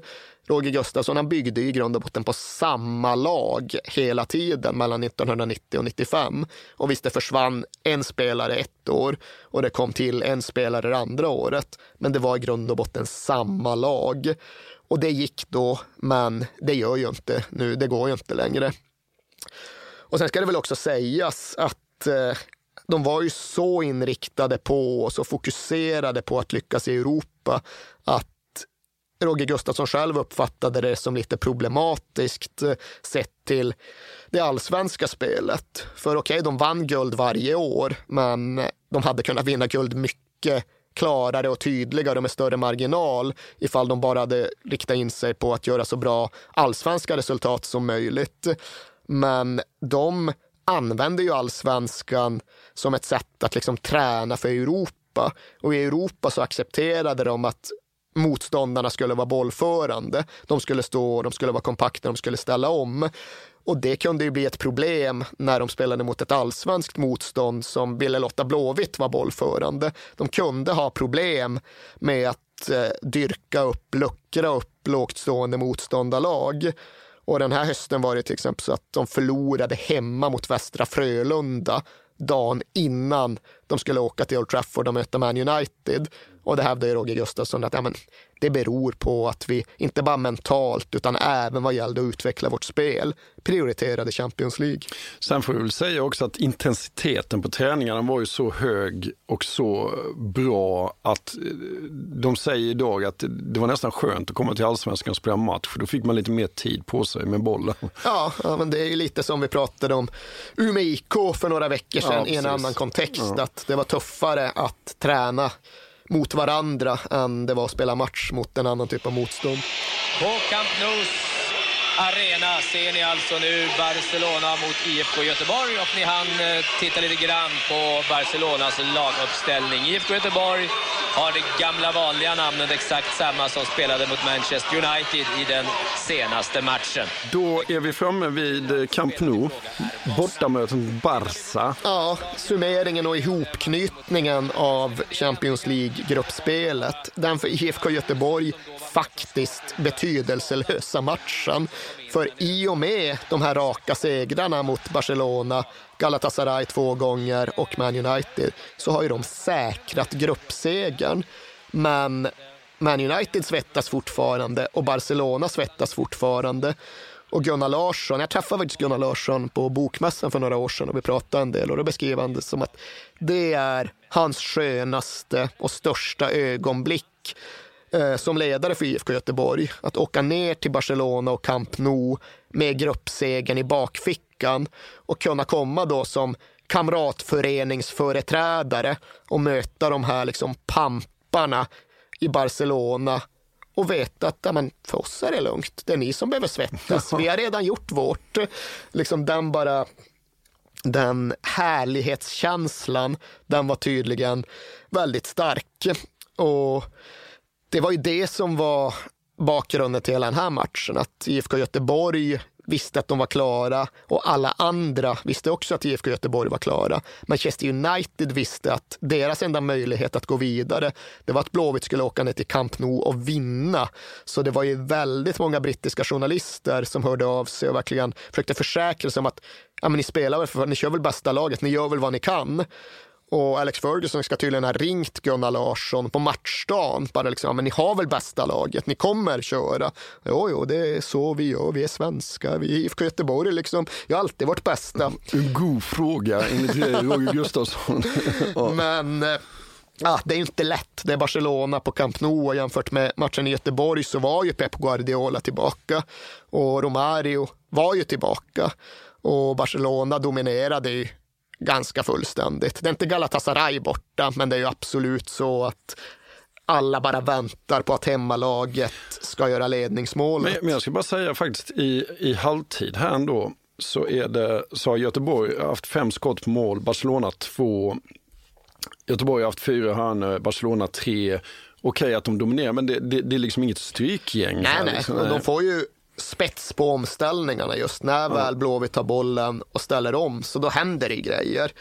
Roger Gustafsson han byggde i grund och botten på samma lag hela tiden mellan 1990 och 95. Och visst, det försvann en spelare ett år och det kom till en spelare det andra året. Men det var i grund och botten samma lag. Och det gick då, men det gör ju inte nu. Det går ju inte längre. Och sen ska det väl också sägas att eh, de var ju så inriktade på och så fokuserade på att lyckas i Europa att Roger Gustafsson själv uppfattade det som lite problematiskt eh, sett till det allsvenska spelet. För okej, okay, de vann guld varje år, men de hade kunnat vinna guld mycket klarare och tydligare och med större marginal ifall de bara hade riktat in sig på att göra så bra allsvenska resultat som möjligt. Men de använde ju allsvenskan som ett sätt att liksom träna för Europa. Och i Europa så accepterade de att motståndarna skulle vara bollförande. De skulle stå, de skulle vara kompakta, de skulle ställa om. Och det kunde ju bli ett problem när de spelade mot ett allsvenskt motstånd som ville låta Blåvitt vara bollförande. De kunde ha problem med att eh, dyrka upp, luckra upp lågt stående motståndarlag. Och den här hösten var det till exempel så att de förlorade hemma mot Västra Frölunda dagen innan de skulle åka till Old Trafford och möta Man United. Och det hävdar ju Roger Gustafsson att ja, men, det beror på att vi inte bara mentalt utan även vad gällde att utveckla vårt spel prioriterade Champions League. Sen får vi väl säga också att intensiteten på träningarna var ju så hög och så bra att eh, de säger idag att det var nästan skönt att komma till allsvenskan och spela match för då fick man lite mer tid på sig med bollen. Ja, ja men det är ju lite som vi pratade om Umeå IK för några veckor sedan Ja, i en annan kontext, Ja att det var tuffare att träna mot varandra än det var att spela match mot en annan typ av motstånd. På Camp Nou arena ser ni alltså nu Barcelona mot IFK Göteborg och ni hann eh, titta lite grann på Barcelonas laguppställning. IFK Göteborg har det gamla vanliga namnet exakt samma som spelade mot Manchester United i den senaste matchen. Då är vi framme vid Camp Nou, bortamötet mot Barca. Ja, summeringen och ihopknytningen av Champions League-gruppspelet. Den för IFK Göteborg faktiskt betydelselösa matchen. För i och med de här raka segrarna mot Barcelona, Galatasaray två gånger och Man United så har ju de säkrat gruppsegern. Men Man United svettas fortfarande och Barcelona svettas fortfarande. Och Gunnar Larsson, jag träffade faktiskt Gunnar Larsson på Bokmässan för några år sedan och vi pratade en del och då beskrev han det som att det är hans skönaste och största ögonblick som ledare för IFK Göteborg. Att åka ner till Barcelona och Camp Nou med gruppsegern i bakfickan och kunna komma då som kamratföreningsföreträdare och möta de här liksom pamparna i Barcelona och veta att ja, men för oss är det lugnt. Det är ni som behöver svettas. Vi har redan gjort vårt. Liksom den bara den härlighetskänslan, den var tydligen väldigt stark. Och det var ju det som var bakgrunden till hela den här matchen. Att IFK Göteborg visste att de var klara och alla andra visste också att IFK Göteborg var klara. Manchester United visste att deras enda möjlighet att gå vidare, det var att Blåvitt skulle åka ner till Camp Nou och vinna. Så det var ju väldigt många brittiska journalister som hörde av sig och verkligen försökte försäkra sig om att ja, men ni spelar väl för ni kör väl bästa laget, ni gör väl vad ni kan. Och Alex Ferguson ska tydligen ha ringt Gunnar Larsson på matchdagen. Bara liksom, ja, men ni har väl bästa laget, ni kommer köra. Jo, jo, det är så vi gör, vi är svenska, vi är IFK Göteborg liksom. Jag har alltid varit bästa. En god fråga enligt Roger Gustafsson. ja. Men eh, Ja, det är inte lätt. Det är Barcelona på Camp Nou och jämfört med matchen i Göteborg så var ju Pep Guardiola tillbaka och Romario var ju tillbaka och Barcelona dominerade ju ganska fullständigt. Det är inte Galatasaray borta, men det är ju absolut så att alla bara väntar på att hemmalaget ska göra ledningsmålet. Men, men jag ska bara säga faktiskt i, i halvtid här ändå så, är det, så har Göteborg haft fem skott på mål, Barcelona två. Göteborg har haft fyra hörnor, Barcelona tre. Okej att de dominerar, men det, det, det är liksom inget strykgäng. Nej, här, nej. liksom. Och de får ju spets på omställningarna just när väl Blåvitt tar bollen och ställer om, så då händer det grejer.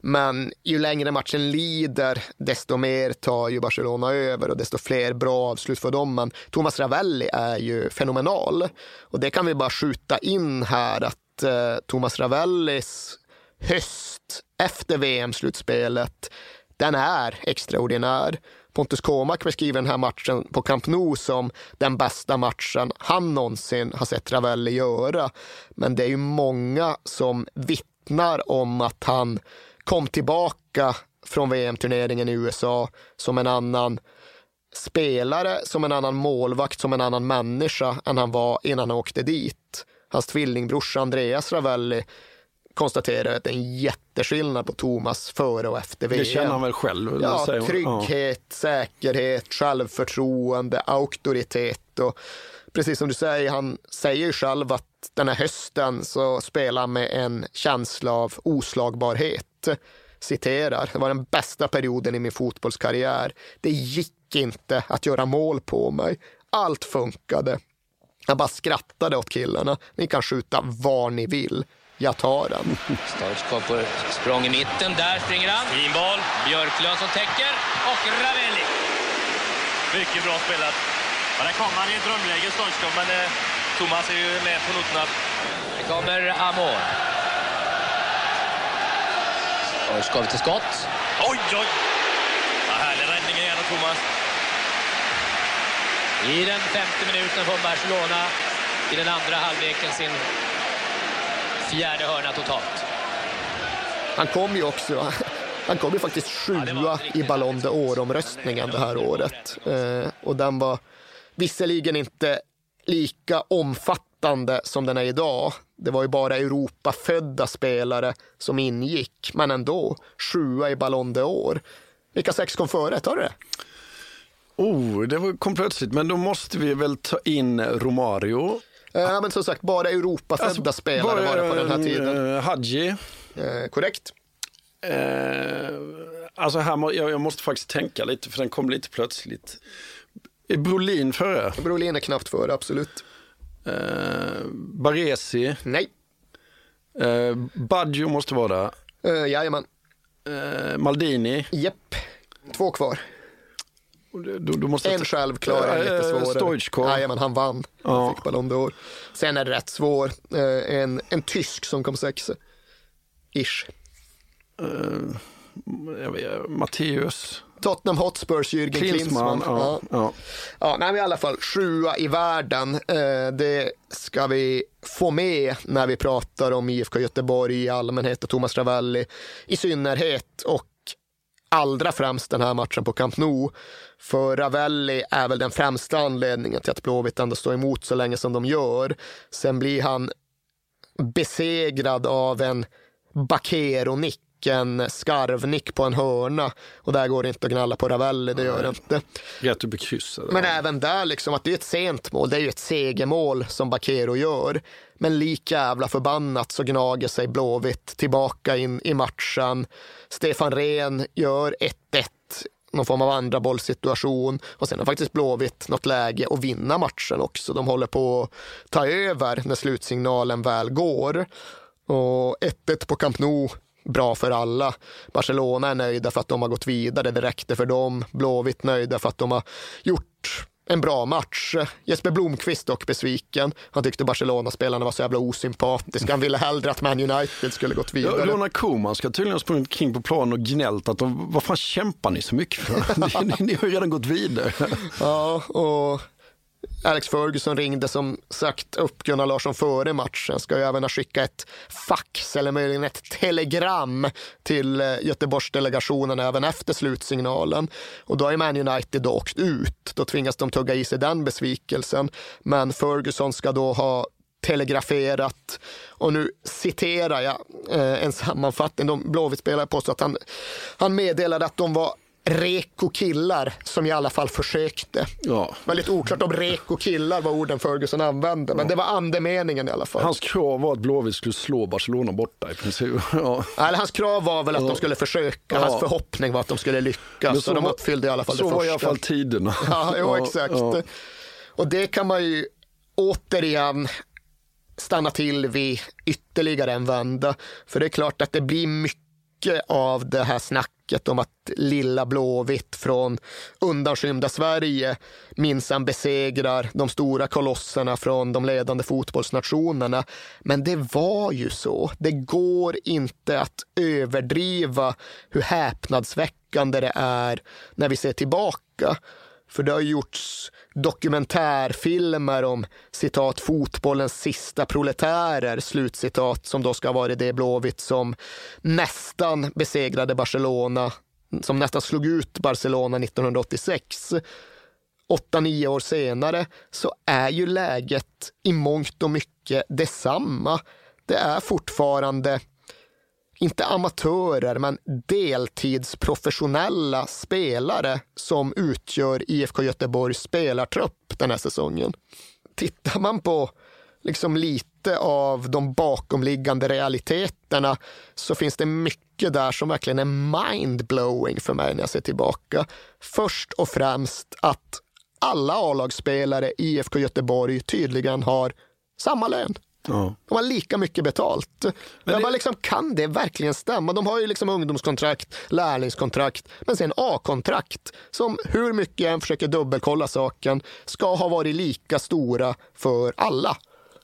Men ju längre matchen lider, desto mer tar ju Barcelona över och desto fler bra avslut för dem. Men Thomas Ravelli är ju fenomenal och det kan vi bara skjuta in här att eh, Thomas Ravellis höst efter VM-slutspelet, den är extraordinär. Pontus Kåmark beskriver den här matchen på Camp Nou som den bästa matchen han någonsin har sett Ravelli göra. Men det är ju många som vittnar om att han kom tillbaka från VM-turneringen i USA som en annan spelare, som en annan målvakt, som en annan människa än han var innan han åkte dit. Hans tvillingbrorsa Andreas Ravelli konstaterar att det är en jätteskillnad på Thomas före och efter VM. Det känner han väl själv? Ja, säger trygghet, ja. säkerhet, självförtroende, auktoritet och precis som du säger, han säger ju själv att den här hösten så spelar han med en känsla av oslagbarhet. Citerar, det var den bästa perioden i min fotbollskarriär. Det gick inte att göra mål på mig. Allt funkade. Jag bara skrattade åt killarna. Ni kan skjuta var ni vill. Jag tar den. Stoichkov på språng i mitten. Där springer han. Fin boll. Björklund som täcker. Och Ravelli. Mycket bra spelat. Ja, där kom han i ett drömläge, Stoichkov, men eh, Thomas är ju med på noterna. Det kommer Amor. Stoichkov till skott. Oj, oj! Ja, härlig räddning igen av Thomas. I den femte minuten får Barcelona i den andra halvleken sin fjärde hörna totalt. Han kom ju också, han kom ju faktiskt sjua i Ballon d'Or-omröstningen det här året. Eh, och den var visserligen inte lika omfattande som den är idag. Det var ju bara Europafödda spelare som ingick, men ändå sjua i Ballon d'Or. Vilka sex kom före? Tar du det? Oh, det kom plötsligt, men då måste vi väl ta in Romario. Ja, men som sagt, bara Europafödda alltså, spelare var det på den här tiden. Uh, Hadji. Eh, korrekt. Eh, alltså här må, jag, jag, måste faktiskt tänka lite, för den kom lite plötsligt. Är Brolin före? Brolin är knappt före, absolut. Eh, Baresi? Nej. Eh, Baggio måste vara där. Eh, jajamän. Eh, Maldini? Japp. Två kvar. Då, då måste en självklar, en lite svårare. Stoichkov. Jajamän, han vann. Ja. Fick Ballon d'Or. Sen är det rätt svår. Eh, en, en tysk som kom sexa. Ish. Uh, Matteus. Tottenham Hotspurs, Jürgen Klinsmann. Klinsmann ja, ja. ja. nej, i alla fall sjua i världen. Eh, det ska vi få med när vi pratar om IFK Göteborg i allmänhet och Thomas Ravelli i synnerhet. Och allra främst den här matchen på Camp Nou. För Ravelli är väl den främsta anledningen till att Blåvitt ändå står emot så länge som de gör. Sen blir han besegrad av en Bakero-nick en skarvnick på en hörna och där går det inte att gnalla på Ravelli, det gör det inte. Rätt upp i krysset. Men även där, liksom, att det är ett sent mål, det är ju ett segermål som Bakero gör. Men lika jävla förbannat så gnager sig Blåvitt tillbaka in i matchen. Stefan Rehn gör 1-1 någon form av andra bollsituation och sen har faktiskt Blåvitt något läge att vinna matchen också. De håller på att ta över när slutsignalen väl går. Och 1-1 på Camp Nou, bra för alla. Barcelona är nöjda för att de har gått vidare, det räckte för dem. Blåvitt nöjda för att de har gjort en bra match. Jesper Blomqvist dock besviken. Han tyckte Barcelona-spelarna var så jävla osympatiska. Han ville hellre att Man United skulle gått vidare. Ja, Ronald Koeman ska tydligen ha sprungit kring på planen och gnällt att de, vad fan kämpar ni så mycket för? ni, ni har ju redan gått vidare. ja, och Alex Ferguson ringde som sagt upp Gunnar Larsson före matchen. Ska ju även ha skickat ett fax eller möjligen ett telegram till eh, Göteborgsdelegationen även efter slutsignalen. Och då är Man United då åkt ut. Då tvingas de tugga i sig den besvikelsen. Men Ferguson ska då ha telegraferat och nu citerar jag eh, en sammanfattning. De Blåvitt-spelare påstår att han, han meddelade att de var reko killar som i alla fall försökte. Ja. Väldigt oklart om reko killar var orden Ferguson använde, men det var andemeningen i alla fall. Hans krav var att Blåvitt skulle slå Barcelona borta i princip. Ja. Eller hans krav var väl att ja. de skulle försöka, hans förhoppning var att de skulle lyckas. Så, de uppfyllde i alla fall så det första. Så var i alla fall tiderna. Ja, jo, exakt. Och det kan man ju återigen stanna till vid ytterligare en vända. För det är klart att det blir mycket mycket av det här snacket om att lilla Blåvitt från undanskymda Sverige minsann besegrar de stora kolosserna från de ledande fotbollsnationerna. Men det var ju så. Det går inte att överdriva hur häpnadsväckande det är när vi ser tillbaka. För det har gjorts dokumentärfilmer om citat fotbollens sista proletärer, slutcitat, som då ska ha varit det Blåvitt som nästan besegrade Barcelona, som nästan slog ut Barcelona 1986. Åtta, nio år senare så är ju läget i mångt och mycket detsamma. Det är fortfarande inte amatörer, men deltidsprofessionella spelare som utgör IFK Göteborgs spelartrupp den här säsongen. Tittar man på liksom lite av de bakomliggande realiteterna så finns det mycket där som verkligen är mindblowing för mig när jag ser tillbaka. Först och främst att alla A-lagsspelare i IFK Göteborg tydligen har samma lön. Ja. De har lika mycket betalt. Men jag det... bara liksom, kan det verkligen stämma? De har ju liksom ungdomskontrakt, lärlingskontrakt, men sen A-kontrakt som hur mycket jag än försöker dubbelkolla saken ska ha varit lika stora för alla.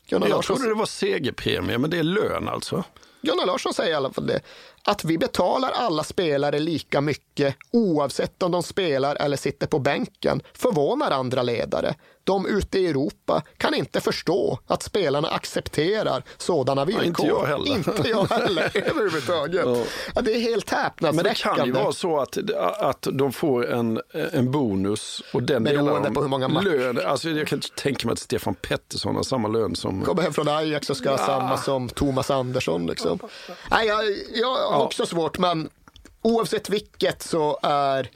Gunnar jag Larsson... trodde det var segerpremie, men det är lön alltså? Gunnar Larsson säger i alla fall det. Att vi betalar alla spelare lika mycket oavsett om de spelar eller sitter på bänken förvånar andra ledare de ute i Europa kan inte förstå att spelarna accepterar sådana villkor. Ja, inte jag heller. Inte jag heller överhuvudtaget. Ja. Ja, det är helt häpnadsväckande. Men det kan ju vara så att, att de får en, en bonus och den Beroende på hur många matcher. Lön. Alltså, jag kan tänka mig att Stefan Pettersson har samma lön som... Kommer hem från Ajax och ska ha samma som Thomas Andersson. Liksom. Nej, jag, jag också svårt, men oavsett vilket så är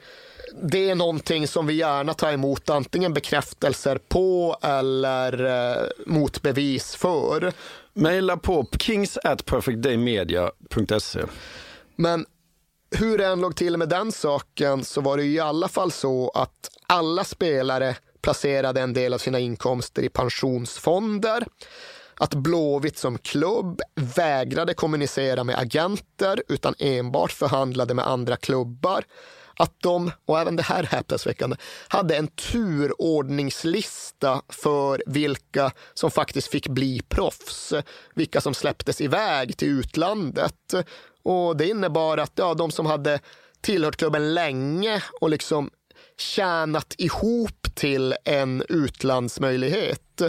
det är någonting som vi gärna tar emot antingen bekräftelser på eller eh, motbevis för. Maila på kings at perfectdaymedia.se. Men hur det än låg till med den saken så var det i alla fall så att alla spelare placerade en del av sina inkomster i pensionsfonder. Att Blåvitt som klubb vägrade kommunicera med agenter utan enbart förhandlade med andra klubbar. Att de, och även det här häpnadsväckande, hade en turordningslista för vilka som faktiskt fick bli proffs, vilka som släpptes iväg till utlandet. Och det innebar att ja, de som hade tillhört klubben länge och liksom tjänat ihop till en utlandsmöjlighet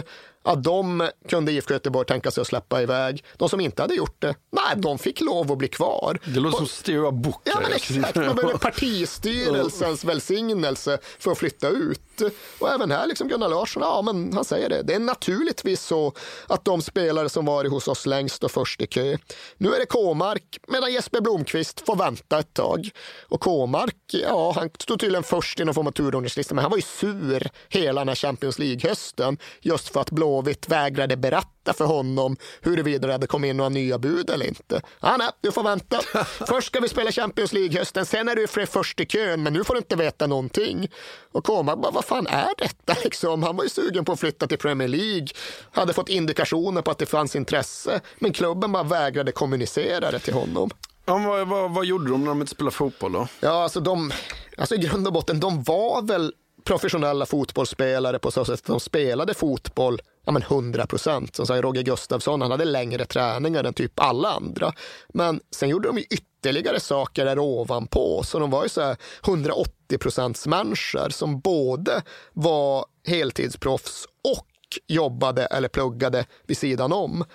att de kunde IFK Göteborg tänka sig att släppa iväg. De som inte hade gjort det, nej, de fick lov att bli kvar. Det låter som Book. Ja, men exakt. Man behöver partistyrelsens välsignelse för att flytta ut. Och även här, liksom Gunnar Larsson, ja, men han säger det. Det är naturligtvis så att de spelare som varit hos oss längst och först i kö. Nu är det K-mark, medan Jesper Blomqvist får vänta ett tag. Och K-mark, ja, han stod tydligen först i någon form av turordningslista, men han var ju sur hela den här Champions League-hösten just för att Blåvitt vägrade berätta för honom huruvida det hade kommit in några nya bud eller inte. Ja, nej, du får vänta. Först ska vi spela Champions League-hösten, sen är du för först i kön, men nu får du inte veta någonting. Och Koma bara, vad fan är detta liksom? Han var ju sugen på att flytta till Premier League, hade fått indikationer på att det fanns intresse, men klubben bara vägrade kommunicera det till honom. Ja, vad, vad, vad gjorde de när de inte spelade fotboll då? Ja, alltså de, alltså i grund och botten, de var väl professionella fotbollsspelare på så sätt att de spelade fotboll ja, men 100 procent. Som Roger Gustafsson, han hade längre träningar än typ alla andra. Men sen gjorde de ju ytterligare ytterligare saker där ovanpå, så de var ju så här 180 procents människor som både var heltidsproffs och jobbade eller pluggade vid sidan om.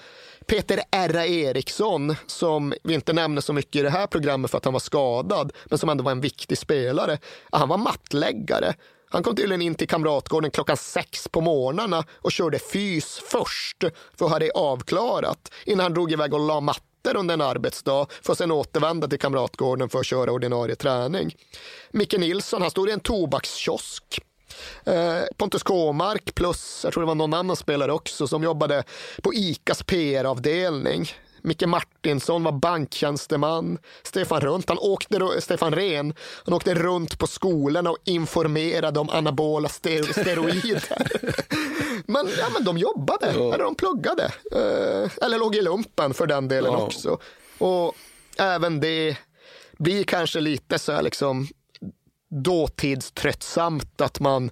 Peter R. Eriksson, som vi inte nämner så mycket i det här programmet för att han var skadad, men som ändå var en viktig spelare. Han var mattläggare. Han kom tydligen in till Kamratgården klockan sex på morgnarna och körde fys först för att ha det avklarat innan han drog iväg och la mattor under en arbetsdag för att sen återvända till Kamratgården för att köra ordinarie träning. Micke Nilsson, han stod i en tobakskiosk eh, Pontus Kåmark plus, jag tror det var någon annan spelare också, som jobbade på ICAs PR-avdelning. Micke Martinsson var banktjänsteman. Stefan Runt, han åkte, Stefan Ren, han åkte runt på skolorna och informerade om anabola steroider. men, ja, men de jobbade, ja. eller de pluggade. Eh, eller låg i lumpen för den delen ja. också. Och även det blir kanske lite så här liksom dåtidströttsamt att man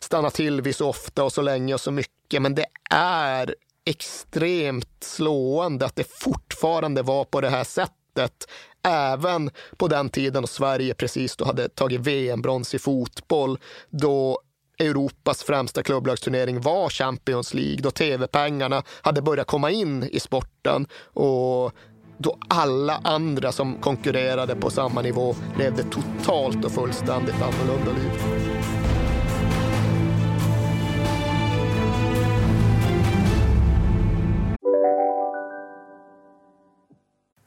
stannar till vid så ofta och så länge och så mycket. Men det är extremt slående att det fortfarande var på det här sättet. Även på den tiden då Sverige precis då hade tagit VM-brons i fotboll. Då Europas främsta klubblagsturnering var Champions League. Då tv-pengarna hade börjat komma in i sporten. Och då alla andra som konkurrerade på samma nivå levde totalt och fullständigt annorlunda liv.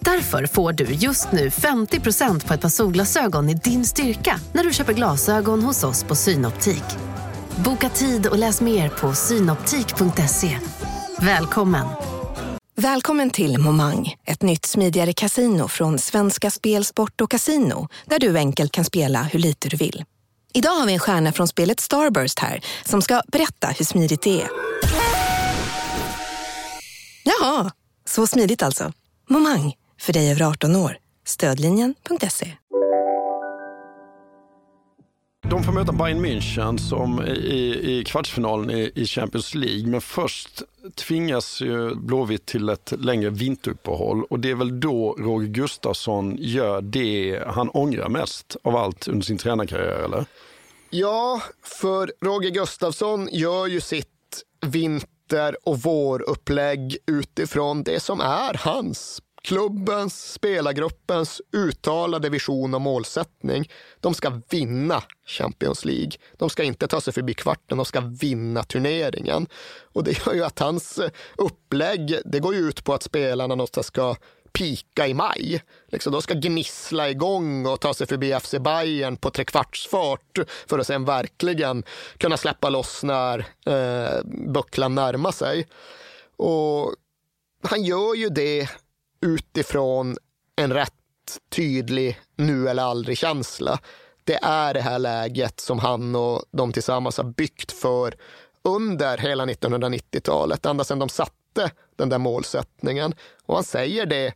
Därför får du just nu 50% på ett par solglasögon i din styrka när du köper glasögon hos oss på Synoptik. Boka tid och läs mer på synoptik.se. Välkommen! Välkommen till Momang, ett nytt smidigare casino från Svenska Spel, Sport och Casino där du enkelt kan spela hur lite du vill. Idag har vi en stjärna från spelet Starburst här som ska berätta hur smidigt det är. Jaha, så smidigt alltså. Momang, för dig över 18 år. Stödlinjen.se. De får möta Bayern München som i, i kvartsfinalen i, i Champions League. Men först tvingas ju Blåvitt till ett längre vinteruppehåll och det är väl då Roger Gustafsson gör det han ångrar mest av allt under sin tränarkarriär, eller? Ja, för Roger Gustafsson gör ju sitt vinter och vårupplägg utifrån det som är hans klubbens, spelargruppens uttalade vision och målsättning. De ska vinna Champions League. De ska inte ta sig förbi kvarten, de ska vinna turneringen. Och det gör ju att hans eh, upplägg, det går ju ut på att spelarna någonstans ska pika i maj. Liksom, de ska gnissla igång och ta sig förbi FC Bayern på trekvartsfart för att sen verkligen kunna släppa loss när eh, bucklan närmar sig. Och han gör ju det utifrån en rätt tydlig nu eller aldrig känsla. Det är det här läget som han och de tillsammans har byggt för under hela 1990-talet, ända sedan de satte den där målsättningen. Och han säger det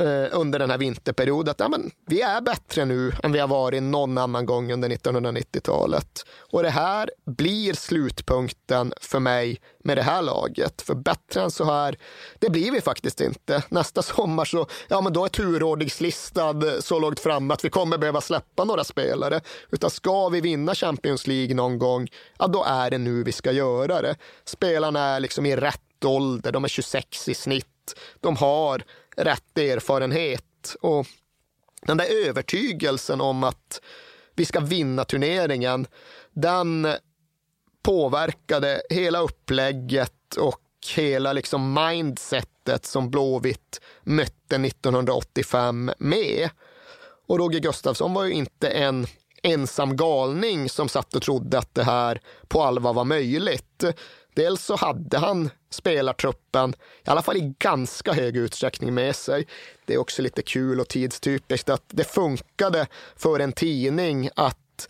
Eh, under den här vinterperioden att ja, men, vi är bättre nu än vi har varit någon annan gång under 1990-talet. Och det här blir slutpunkten för mig med det här laget. För bättre än så här, det blir vi faktiskt inte. Nästa sommar så, ja men då är turordningslistan så långt fram att vi kommer behöva släppa några spelare. Utan ska vi vinna Champions League någon gång, ja då är det nu vi ska göra det. Spelarna är liksom i rätt ålder, de är 26 i snitt. De har rätt erfarenhet. Och den där övertygelsen om att vi ska vinna turneringen, den påverkade hela upplägget och hela liksom mindsetet som Blåvitt mötte 1985 med. Och Roger Gustafsson var ju inte en ensam galning som satt och trodde att det här på allvar var möjligt. Dels så hade han spelartruppen, i alla fall i ganska hög utsträckning med sig. Det är också lite kul och tidstypiskt att det funkade för en tidning att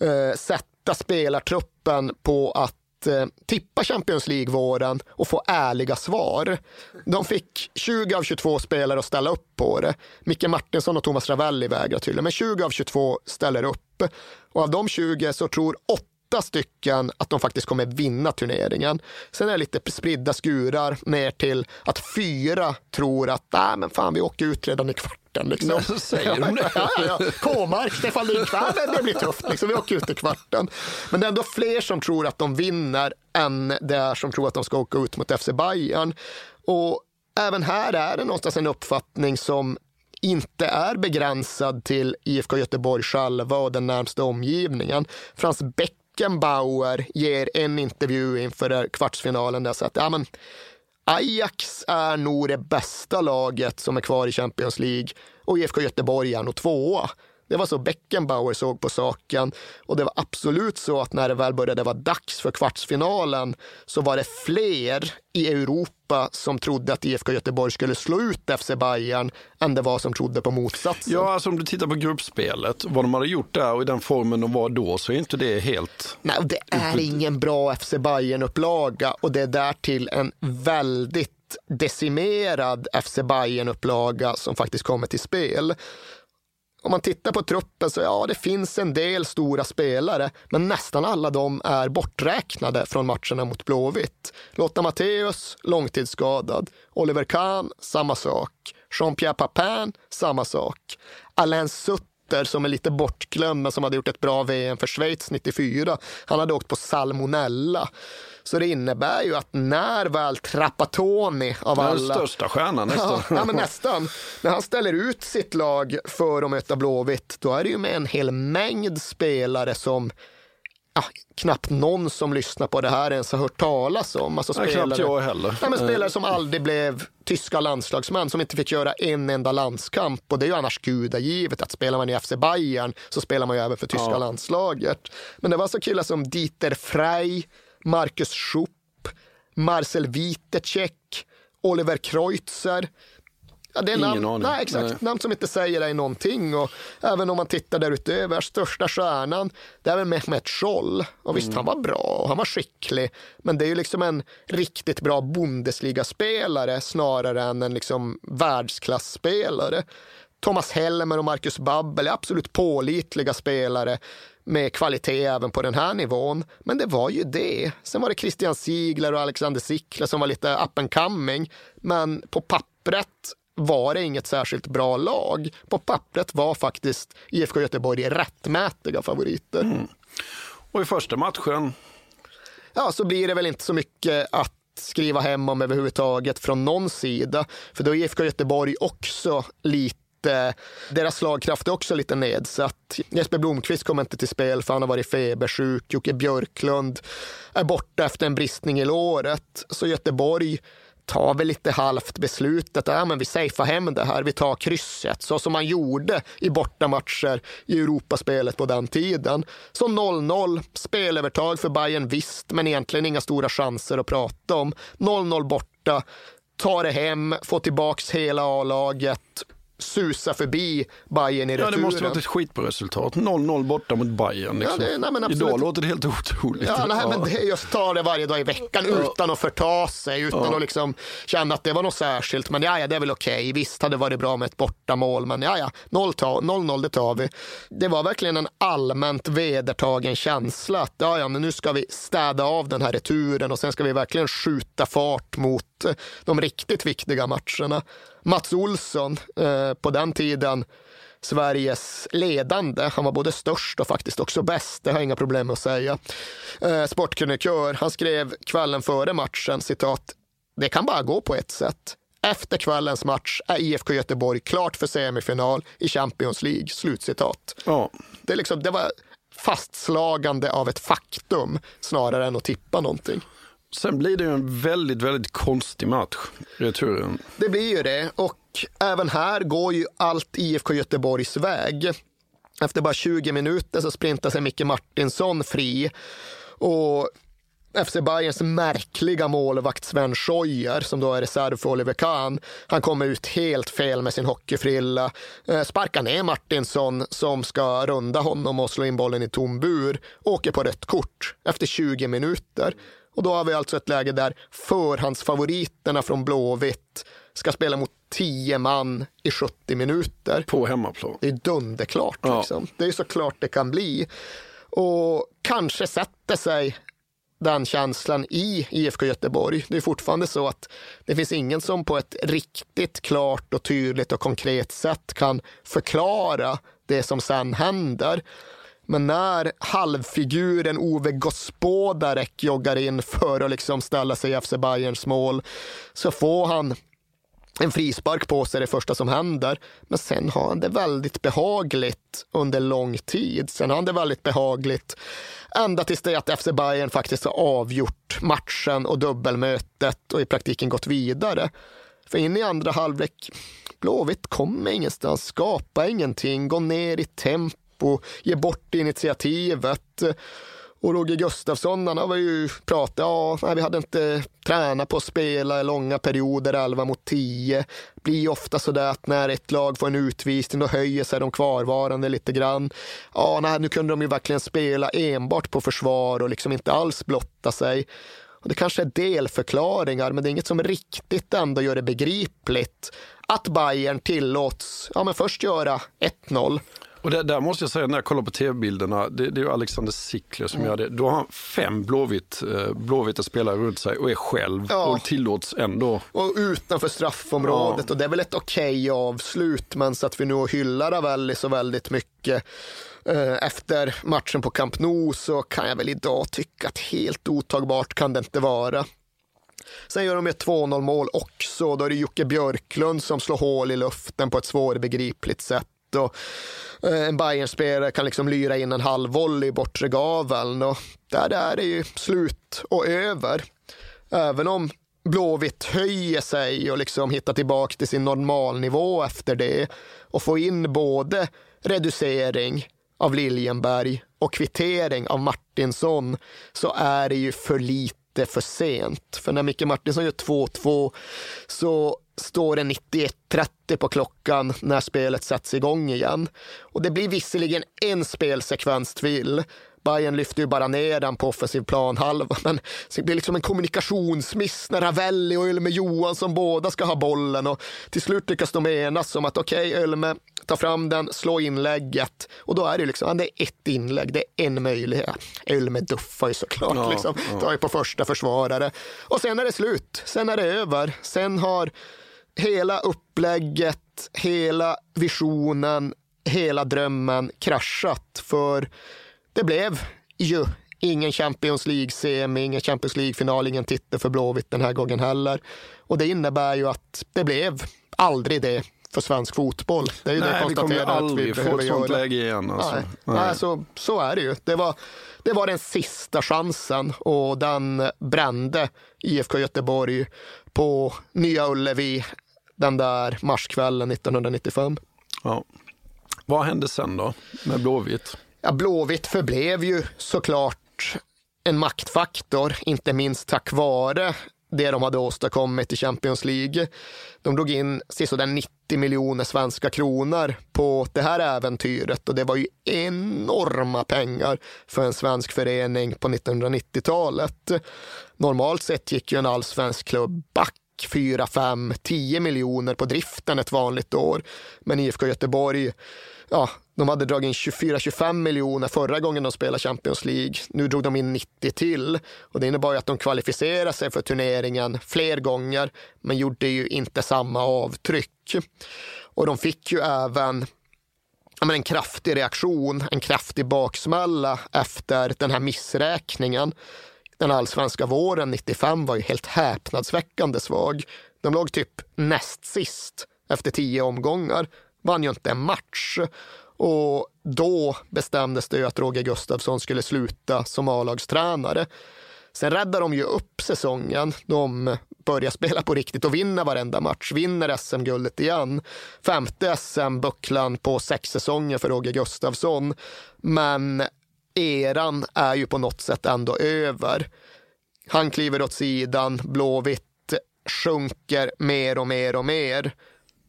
eh, sätta spelartruppen på att eh, tippa Champions League-våren och få ärliga svar. De fick 20 av 22 spelare att ställa upp på det. Micke Martinsson och Thomas Ravelli vägrar tydligen, men 20 av 22 ställer upp. Och av de 20 så tror 8 åtta stycken att de faktiskt kommer vinna turneringen. Sen är det lite spridda skurar ner till att fyra tror att Nej, men fan, vi åker ut redan i kvarten. Liksom. Men, säger de det? ja, ja. K-mark, Stefan Lindqvist, det blir tufft. Liksom. Vi åker ut i kvarten. Men det är ändå fler som tror att de vinner än det är som tror att de ska åka ut mot FC Bayern. Och även här är det någonstans en uppfattning som inte är begränsad till IFK Göteborg själva och den närmsta omgivningen. Frans Beck Beckenbauer ger en intervju inför eh, kvartsfinalen där så att ja, men Ajax är nog det bästa laget som är kvar i Champions League och IFK Göteborg är nog tvåa. Det var så Beckenbauer såg på saken. Och det var absolut så att när det väl började vara dags för kvartsfinalen så var det fler i Europa som trodde att IFK Göteborg skulle slå ut FC Bayern än det var som trodde på motsatsen. Ja, alltså om du tittar på gruppspelet, vad de hade gjort där och i den formen de var då så är inte det helt... Nej, det är ingen bra FC Bayern-upplaga och det är därtill en väldigt decimerad FC Bayern-upplaga som faktiskt kommer till spel om man tittar på truppen så ja, det finns en del stora spelare, men nästan alla de är borträknade från matcherna mot Blåvitt. Lotta Matteus, långtidsskadad. Oliver Kahn, samma sak. Jean-Pierre Papin, samma sak. Alain Sutter som är lite bortglömd men som hade gjort ett bra VM för Schweiz 94. Han hade åkt på salmonella. Så det innebär ju att när väl Trapattoni av alla... Den största stjärnan nästan. Ja, men nästan. När han ställer ut sitt lag för att möta Blåvitt, då är det ju med en hel mängd spelare som ja, knappt någon som lyssnar på det här ens har hört talas om. Alltså spelare, knappt jag heller. Ja, men spelare som aldrig blev tyska landslagsmän, som inte fick göra en enda landskamp. Och det är ju annars gudagivet att spelar man i FC Bayern så spelar man ju även för tyska ja. landslaget. Men det var så killar som Dieter Frey, Marcus Schupp, Marcel Witecek, Oliver Kreutzer. Ja, det är Ingen namn, aning. Nej, exakt. Nej. Namn som inte säger dig någonting. Och även om man tittar därutöver, största stjärnan, det är väl Mehmet Scholl. Och visst, mm. han var bra och han var skicklig. Men det är ju liksom en riktigt bra Bundesliga-spelare snarare än en liksom världsklasspelare. Thomas Helmer och Marcus Babbel är absolut pålitliga spelare med kvalitet även på den här nivån. Men det var ju det. Sen var det Christian Ziegler och Alexander Sickler som var lite up and coming. Men på pappret var det inget särskilt bra lag. På pappret var faktiskt IFK Göteborg rättmätiga favoriter. Mm. Och i första matchen? Ja, så blir det väl inte så mycket att skriva hem om överhuvudtaget från någon sida. För då är IFK Göteborg också lite Eh, deras slagkraft är också lite nedsatt. Jesper Blomqvist kommer inte till spel för han har varit febersjuk. Jocke Björklund är borta efter en bristning i låret. Så Göteborg tar väl lite halvt beslutet. Ja, men vi safear hem det här, vi tar krysset. Så som man gjorde i bortamatcher i Europaspelet på den tiden. Så 0-0, spelövertag för Bayern visst, men egentligen inga stora chanser att prata om. 0-0 borta, tar det hem, får tillbaks hela A-laget susa förbi Bayern i Ja, returen. det måste varit ett skitbra resultat. 0-0 borta mot Bayern. Liksom. Ja, det- nej, men absolut. Idag låter det helt otroligt. Ja, nej, men det, jag tar det varje dag i veckan utan att förta sig, utan Ja. att liksom känna att det var något särskilt. Men ja, ja det är väl okej. Visst hade det varit bra med ett bortamål, men ja, ja, 0-0 det tar vi. Det var verkligen en allmänt vedertagen känsla att ja, ja, men nu ska vi städa av den här returen och sen ska vi verkligen skjuta fart mot de riktigt viktiga matcherna. Mats Olsson, eh, på den tiden Sveriges ledande. Han var både störst och faktiskt också bäst. Det har jag inga problem med att säga. Eh, sportkrönikör, han skrev kvällen före matchen, citat, det kan bara gå på ett sätt. Efter kvällens match är IFK Göteborg klart för semifinal i Champions League. Slutcitat. Ja. Det, är liksom, det var fastslagande av ett faktum snarare än att tippa någonting. Sen blir det ju en väldigt, väldigt konstig match, returen. Det blir ju det och även här går ju allt IFK Göteborgs väg. Efter bara 20 minuter så sprintar sig Micke Martinsson fri och FC Bayerns märkliga målvakt Sven Scheuer, som då är reserv för Oliver Kahn, han kommer ut helt fel med sin hockeyfrilla, eh, sparkar ner Martinsson som ska runda honom och slå in bollen i tom bur, åker på rött kort efter 20 minuter. Och då har vi alltså ett läge där förhandsfavoriterna från Blåvitt ska spela mot 10 man i 70 minuter. På hemmaplan. Det är dunderklart. Ja. Liksom. Det är så klart det kan bli. Och kanske sätter sig den känslan i IFK Göteborg. Det är fortfarande så att det finns ingen som på ett riktigt klart och tydligt och konkret sätt kan förklara det som sen händer. Men när halvfiguren Ove Gospodarek joggar in för att liksom ställa sig i FC Bayerns mål så får han en frispark på sig det första som händer. Men sen har han det väldigt behagligt under lång tid. Sen har han det väldigt behagligt ända tills det att FC Bayern faktiskt har avgjort matchen och dubbelmötet och i praktiken gått vidare. För in i andra halvlek, Blåvitt kommer ingenstans, skapar ingenting, går ner i tempo, och ger bort initiativet. Och Roger Gustafsson, han har ju pratat, ja, nej, vi hade inte tränat på att spela i långa perioder, 11 mot 10. Blir ofta så där att när ett lag får en utvisning, då höjer sig de kvarvarande lite grann. Ja, nej, nu kunde de ju verkligen spela enbart på försvar och liksom inte alls blotta sig. Och det kanske är delförklaringar, men det är inget som riktigt ändå gör det begripligt att Bayern tillåts, ja men först göra 1-0 och det, där måste jag säga, när jag kollar på tv-bilderna, det, det är ju Alexander Sickler som gör det. Då har han fem blåvitt, eh, blåvita spelare runt sig och är själv Ja. och tillåts ändå. och utanför straffområdet. Och det är väl ett okej avslut, men så att vi nu hyllar Ravelli så väldigt mycket eh, efter matchen på Camp Nou så kan jag väl idag tycka att helt otagbart kan det inte vara. Sen gör de ett 2-0 mål också. Då är det Jocke Björklund som slår hål i luften på ett svårbegripligt sätt. Och eh, en Bayern-spelare kan liksom lyra in en halvvolley i bortre gaveln. Och där är det ju slut och över. Även om Blåvitt höjer sig och liksom hittar tillbaka till sin normalnivå efter det och får in både reducering av Liljenberg och kvittering av Martinsson så är det ju för lite för sent. För när Micke Martinsson gör 2-2 så står det 91.30 på klockan när spelet sätts igång igen. Och det blir visserligen en spelsekvens till. Bayern lyfter ju bara ner den på offensiv planhalva, men det blir liksom en kommunikationsmiss när Ravelli och Ölme Johansson båda ska ha bollen och till slut lyckas de enas om att okej, okay, Ölme, ta fram den, slå inlägget. Och då är det liksom, det är ett inlägg, det är en möjlighet. Ölme duffar ju såklart, Ja, liksom, ja. tar ju på första försvarare. Och sen är det slut, sen är det över, sen har hela upplägget, hela visionen, hela drömmen kraschat för det blev ju ingen Champions League-semi, ingen Champions League-final, ingen titel för Blåvitt den här gången heller. Och det innebär ju att det blev aldrig det för svensk fotboll. Det är ju det Nej, vi kommer ju aldrig få ett sånt läge igen. Alltså. Nej, Nej. Nej. så, så är det ju. Det var, det var den sista chansen och den brände IFK Göteborg på Nya Ullevi den där marskvällen 1995. Ja. Vad hände sen då med Blåvitt? Ja, Blåvitt förblev ju såklart en maktfaktor, inte minst tack vare det de hade åstadkommit i Champions League. De drog in sisådär 90 miljoner svenska kronor på det här äventyret och det var ju enorma pengar för en svensk förening på 1990-talet. Normalt sett gick ju en allsvensk klubb back 4, 5, 10 miljoner på driften ett vanligt år. Men IFK Göteborg, ja, de hade dragit in 24-25 miljoner förra gången de spelade Champions League. Nu drog de in 90 till och det innebar ju att de kvalificerade sig för turneringen fler gånger, men gjorde ju inte samma avtryck. Och de fick ju även ja, en kraftig reaktion, en kraftig baksmälla efter den här missräkningen den allsvenska våren 95 var ju helt häpnadsväckande svag. De låg typ näst sist efter tio omgångar, vann ju inte en match. Och då bestämdes det ju att Roger Gustafsson skulle sluta som A-lagstränare. Sen räddar de ju upp säsongen. De börjar spela på riktigt och vinner varenda match. Vinner SM-guldet igen. Femte SM-bucklan på sex säsonger för Roger Gustafsson. Men eran är ju på något sätt ändå över. Han kliver åt sidan, Blåvitt sjunker mer och mer och mer.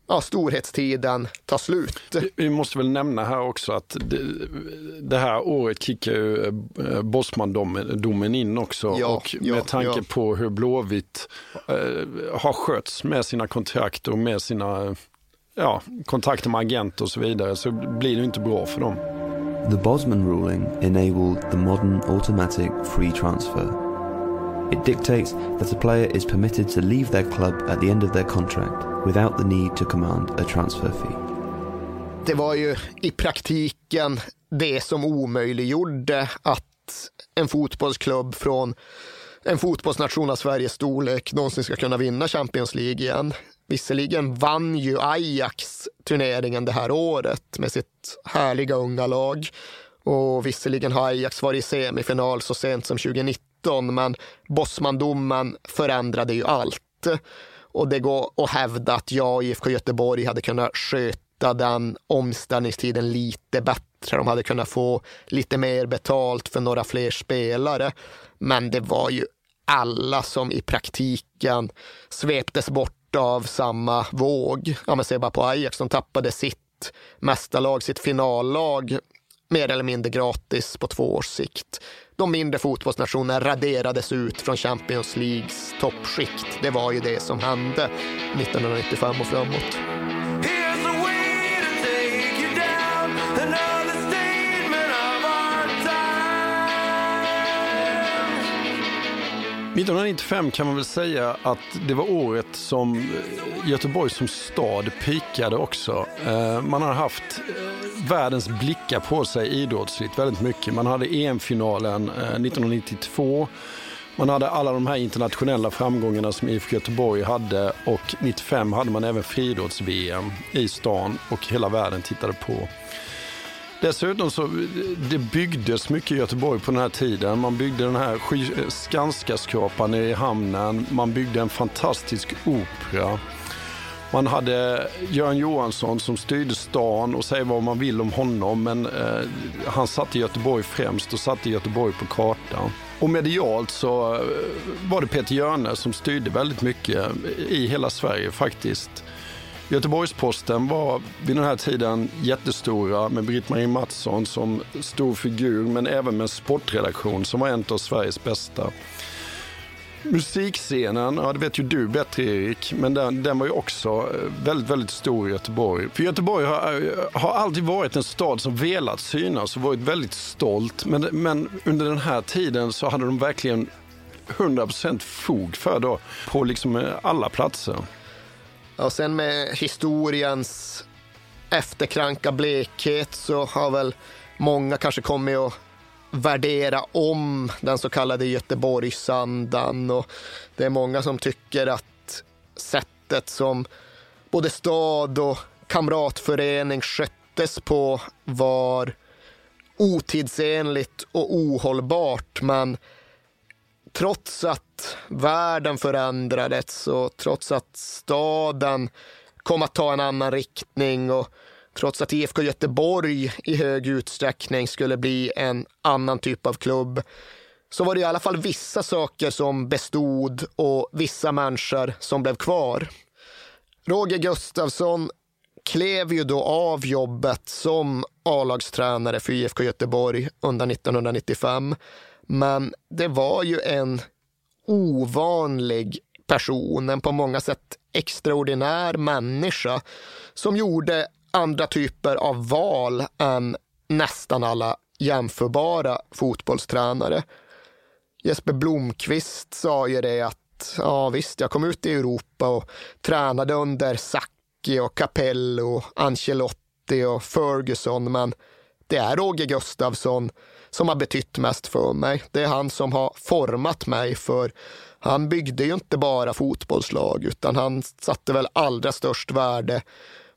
Ja, storhetstiden tar slut. Vi måste väl nämna här också att det, det här året kickar ju eh, Bosman-domen in också. Ja, och med ja, tanke ja. på hur Blåvitt eh, har skötts med sina kontrakt och med sina ja, kontakter med agenter och så vidare så blir det inte bra för dem. The Bosman ruling enabled the modern automatic free transfer. It dictates that a player is permitted to leave their club at the end of their contract without the need to command a transfer fee. Det var ju i praktiken det som omöjliggjorde att en fotbollsklubb från en fotbollsnation av Sveriges storlek någonsin ska kunna vinna Champions League igen. Visserligen vann ju Ajax turneringen det här året med sitt härliga unga lag. Och visserligen har Ajax varit i semifinal så sent som 2019, men Bosmandomen förändrade ju allt. Och det går att hävda att jag och IFK Göteborg hade kunnat sköta den omställningstiden lite bättre. De hade kunnat få lite mer betalt för några fler spelare. Men det var ju alla som i praktiken sveptes bort av samma våg. Ja, men se bara på Ajax, som tappade sitt mästarlag, sitt finallag mer eller mindre gratis på två års sikt. De mindre fotbollsnationerna raderades ut från Champions Leagues toppskikt. Det var ju det som hände 1995 och framåt. 1995 kan man väl säga att det var året som eh, Göteborg som stad pikade också. Eh, man har haft eh, världens blickar på sig idrottsligt väldigt mycket. Man hade EM-finalen 1992. Man hade alla de här internationella framgångarna som IFK Göteborg hade och 95 hade man även friidrotts-VM i stan och hela världen tittade på. Dessutom så det byggdes mycket i Göteborg på den här tiden. Man byggde den här Skanskaskrapan nere i hamnen. Man byggde en fantastisk opera. Man hade Göran Johansson som styrde stan och säger vad man vill om honom men eh, han satte Göteborg främst och satte Göteborg på kartan. Och medialt så eh, var det Peter Hjörne som styrde väldigt mycket i hela Sverige faktiskt. Göteborgs-Posten var vid den här tiden jättestora med Britt-Marie Mattsson som stor figur men även med en sportredaktion som var en av Sveriges bästa. Musikscenen, ja det vet ju du bättre Erik, men den, den var ju också eh, väldigt, väldigt stor i Göteborg. För Göteborg har, eh, har alltid varit en stad som velat synas och varit väldigt stolt. Men, men under den här tiden så hade de verkligen 100% fog för då på liksom eh, alla platser. Och sen med historiens efterkranka blekhet så har väl många kanske kommit att värdera om den så kallade Göteborgsandan. Och det är många som tycker att sättet som både stad och kamratförening sköttes på var otidsenligt och ohållbart. Men trots att världen förändrades och trots att staden kom att ta en annan riktning och trots att IFK Göteborg i hög utsträckning skulle bli en annan typ av klubb så var det i alla fall vissa saker som bestod och vissa människor som blev kvar. Roger Gustafsson klev ju då av jobbet som A-lagstränare för IFK Göteborg under 1995. Men det var ju en ovanlig person, en på många sätt extraordinär människa som gjorde andra typer av val än nästan alla jämförbara fotbollstränare. Jesper Blomqvist sa ju det att ja visst, jag kom ut i Europa och tränade under Sacchi och Capello, Ancelotti och Ferguson, men det är Roger Gustafsson som har betytt mest för mig. Det är han som har format mig, för han byggde ju inte bara fotbollslag, utan han satte väl allra störst värde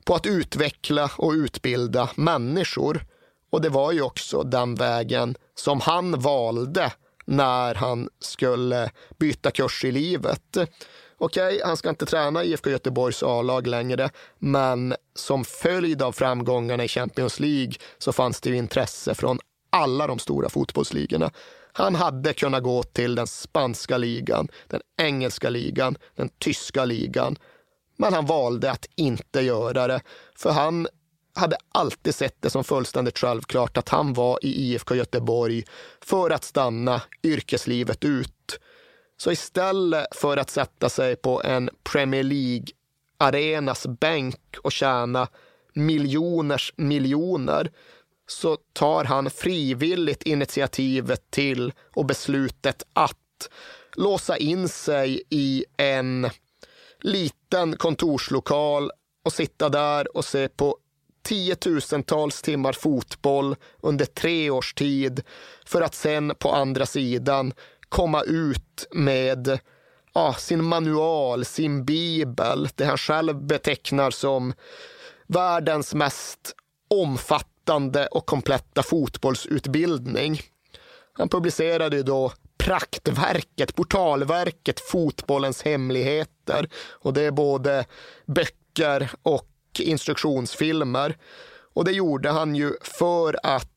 på att utveckla och utbilda människor. Och det var ju också den vägen som han valde när han skulle byta kurs i livet. Okej, okay, han ska inte träna IFK Göteborgs A-lag längre, men som följd av framgångarna i Champions League så fanns det ju intresse från alla de stora fotbollsligorna. Han hade kunnat gå till den spanska ligan, den engelska ligan, den tyska ligan. Men han valde att inte göra det, för han hade alltid sett det som fullständigt självklart att han var i IFK Göteborg för att stanna yrkeslivet ut. Så istället för att sätta sig på en Premier League-arenas bänk och tjäna miljoners miljoner så tar han frivilligt initiativet till och beslutet att låsa in sig i en liten kontorslokal och sitta där och se på tiotusentals timmar fotboll under tre års tid för att sen på andra sidan komma ut med ja, sin manual, sin bibel, det han själv betecknar som världens mest omfattande och kompletta fotbollsutbildning. Han publicerade då praktverket, portalverket Fotbollens hemligheter. Och det är både böcker och instruktionsfilmer. Och det gjorde han ju för att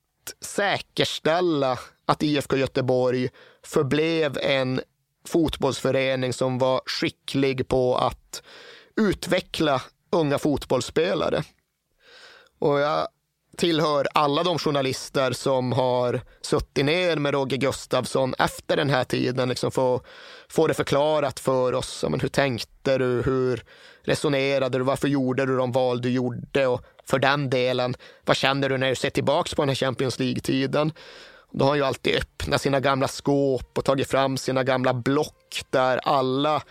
säkerställa att IFK Göteborg förblev en fotbollsförening som var skicklig på att utveckla unga fotbollsspelare. Och jag tillhör alla de journalister som har suttit ner med Roger Gustafsson efter den här tiden, liksom få, få det förklarat för oss. Men hur tänkte du? Hur resonerade du? Varför gjorde du de val du gjorde? Och för den delen, vad känner du när du ser tillbaka på den här Champions League-tiden? Då har han ju alltid öppnat sina gamla skåp och tagit fram sina gamla block där alla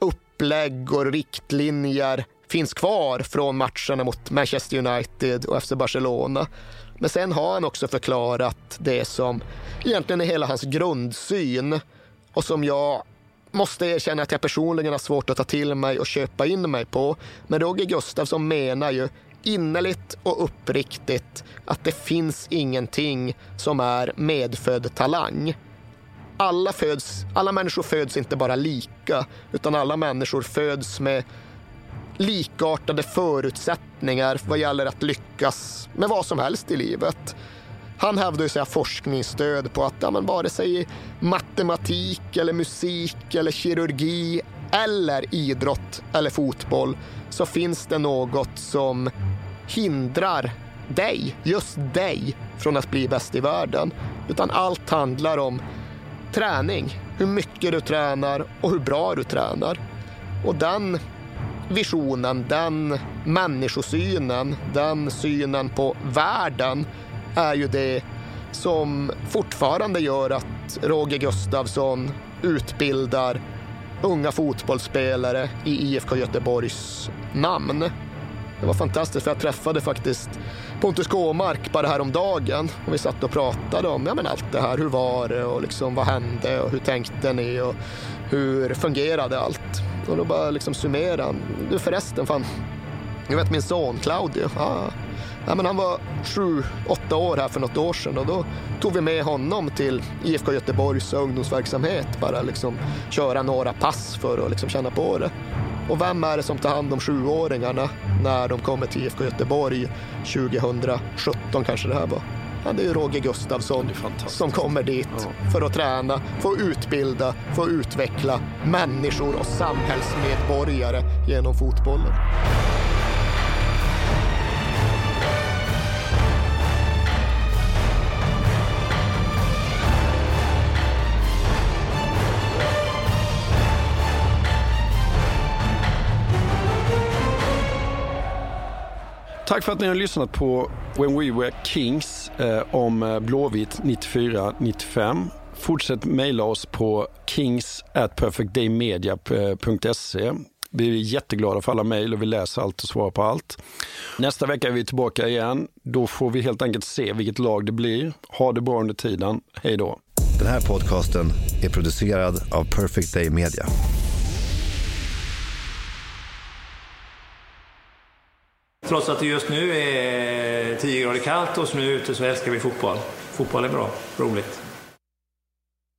upplägg och riktlinjer finns kvar från matcherna mot Manchester United och FC Barcelona. Men sen har han också förklarat det som egentligen är hela hans grundsyn och som jag måste erkänna att jag personligen har svårt att ta till mig och köpa in mig på. Men Roger Gustafsson menar ju innerligt och uppriktigt att det finns ingenting som är medfödd talang. Alla, föds, alla människor föds inte bara lika, utan alla människor föds med likartade förutsättningar vad gäller att lyckas med vad som helst i livet. Han hävdar ju sig ha forskningsstöd på att ja, men vare sig matematik, eller musik, eller kirurgi eller idrott eller fotboll så finns det något som hindrar dig, just dig, från att bli bäst i världen. Utan allt handlar om träning, hur mycket du tränar och hur bra du tränar. Och den visionen, den människosynen, den synen på världen är ju det som fortfarande gör att Roger Gustafsson utbildar unga fotbollsspelare i IFK Göteborgs namn. Det var fantastiskt för jag träffade faktiskt Pontus Gåmark bara häromdagen och vi satt och pratade om ja, men allt det här. Hur var det och liksom, vad hände och hur tänkte ni och hur fungerade allt? Och då bara liksom summerade han. Du förresten, fan, jag vet min son Claudio. Ah, ja, men han var sju, åtta år här för något år sedan och då tog vi med honom till IFK Göteborgs ungdomsverksamhet. Bara liksom köra några pass för att liksom känna på det. Och vem är det som tar hand om sjuåringarna när de kommer till IFK Göteborg 2017 kanske det här var? Ja, det är Roger Gustafsson som kommer dit för att träna, få utbilda, få utveckla människor och samhällsmedborgare genom fotbollen. Tack för att ni har lyssnat på When We Were Kings eh, om eh, Blåvitt 94-95. Fortsätt mejla oss på kings at perfectdaymedia.se. Eh, vi är jätteglada för alla mejl och vi läser allt och svarar på allt. Nästa vecka är vi tillbaka igen. Då får vi helt enkelt se vilket lag det blir. Ha det bra under tiden. Hej då. Den här podcasten är producerad av Perfect Day Media. Trots att det just nu är 10 grader kallt och snö ute så älskar vi fotboll. Fotboll är bra, roligt.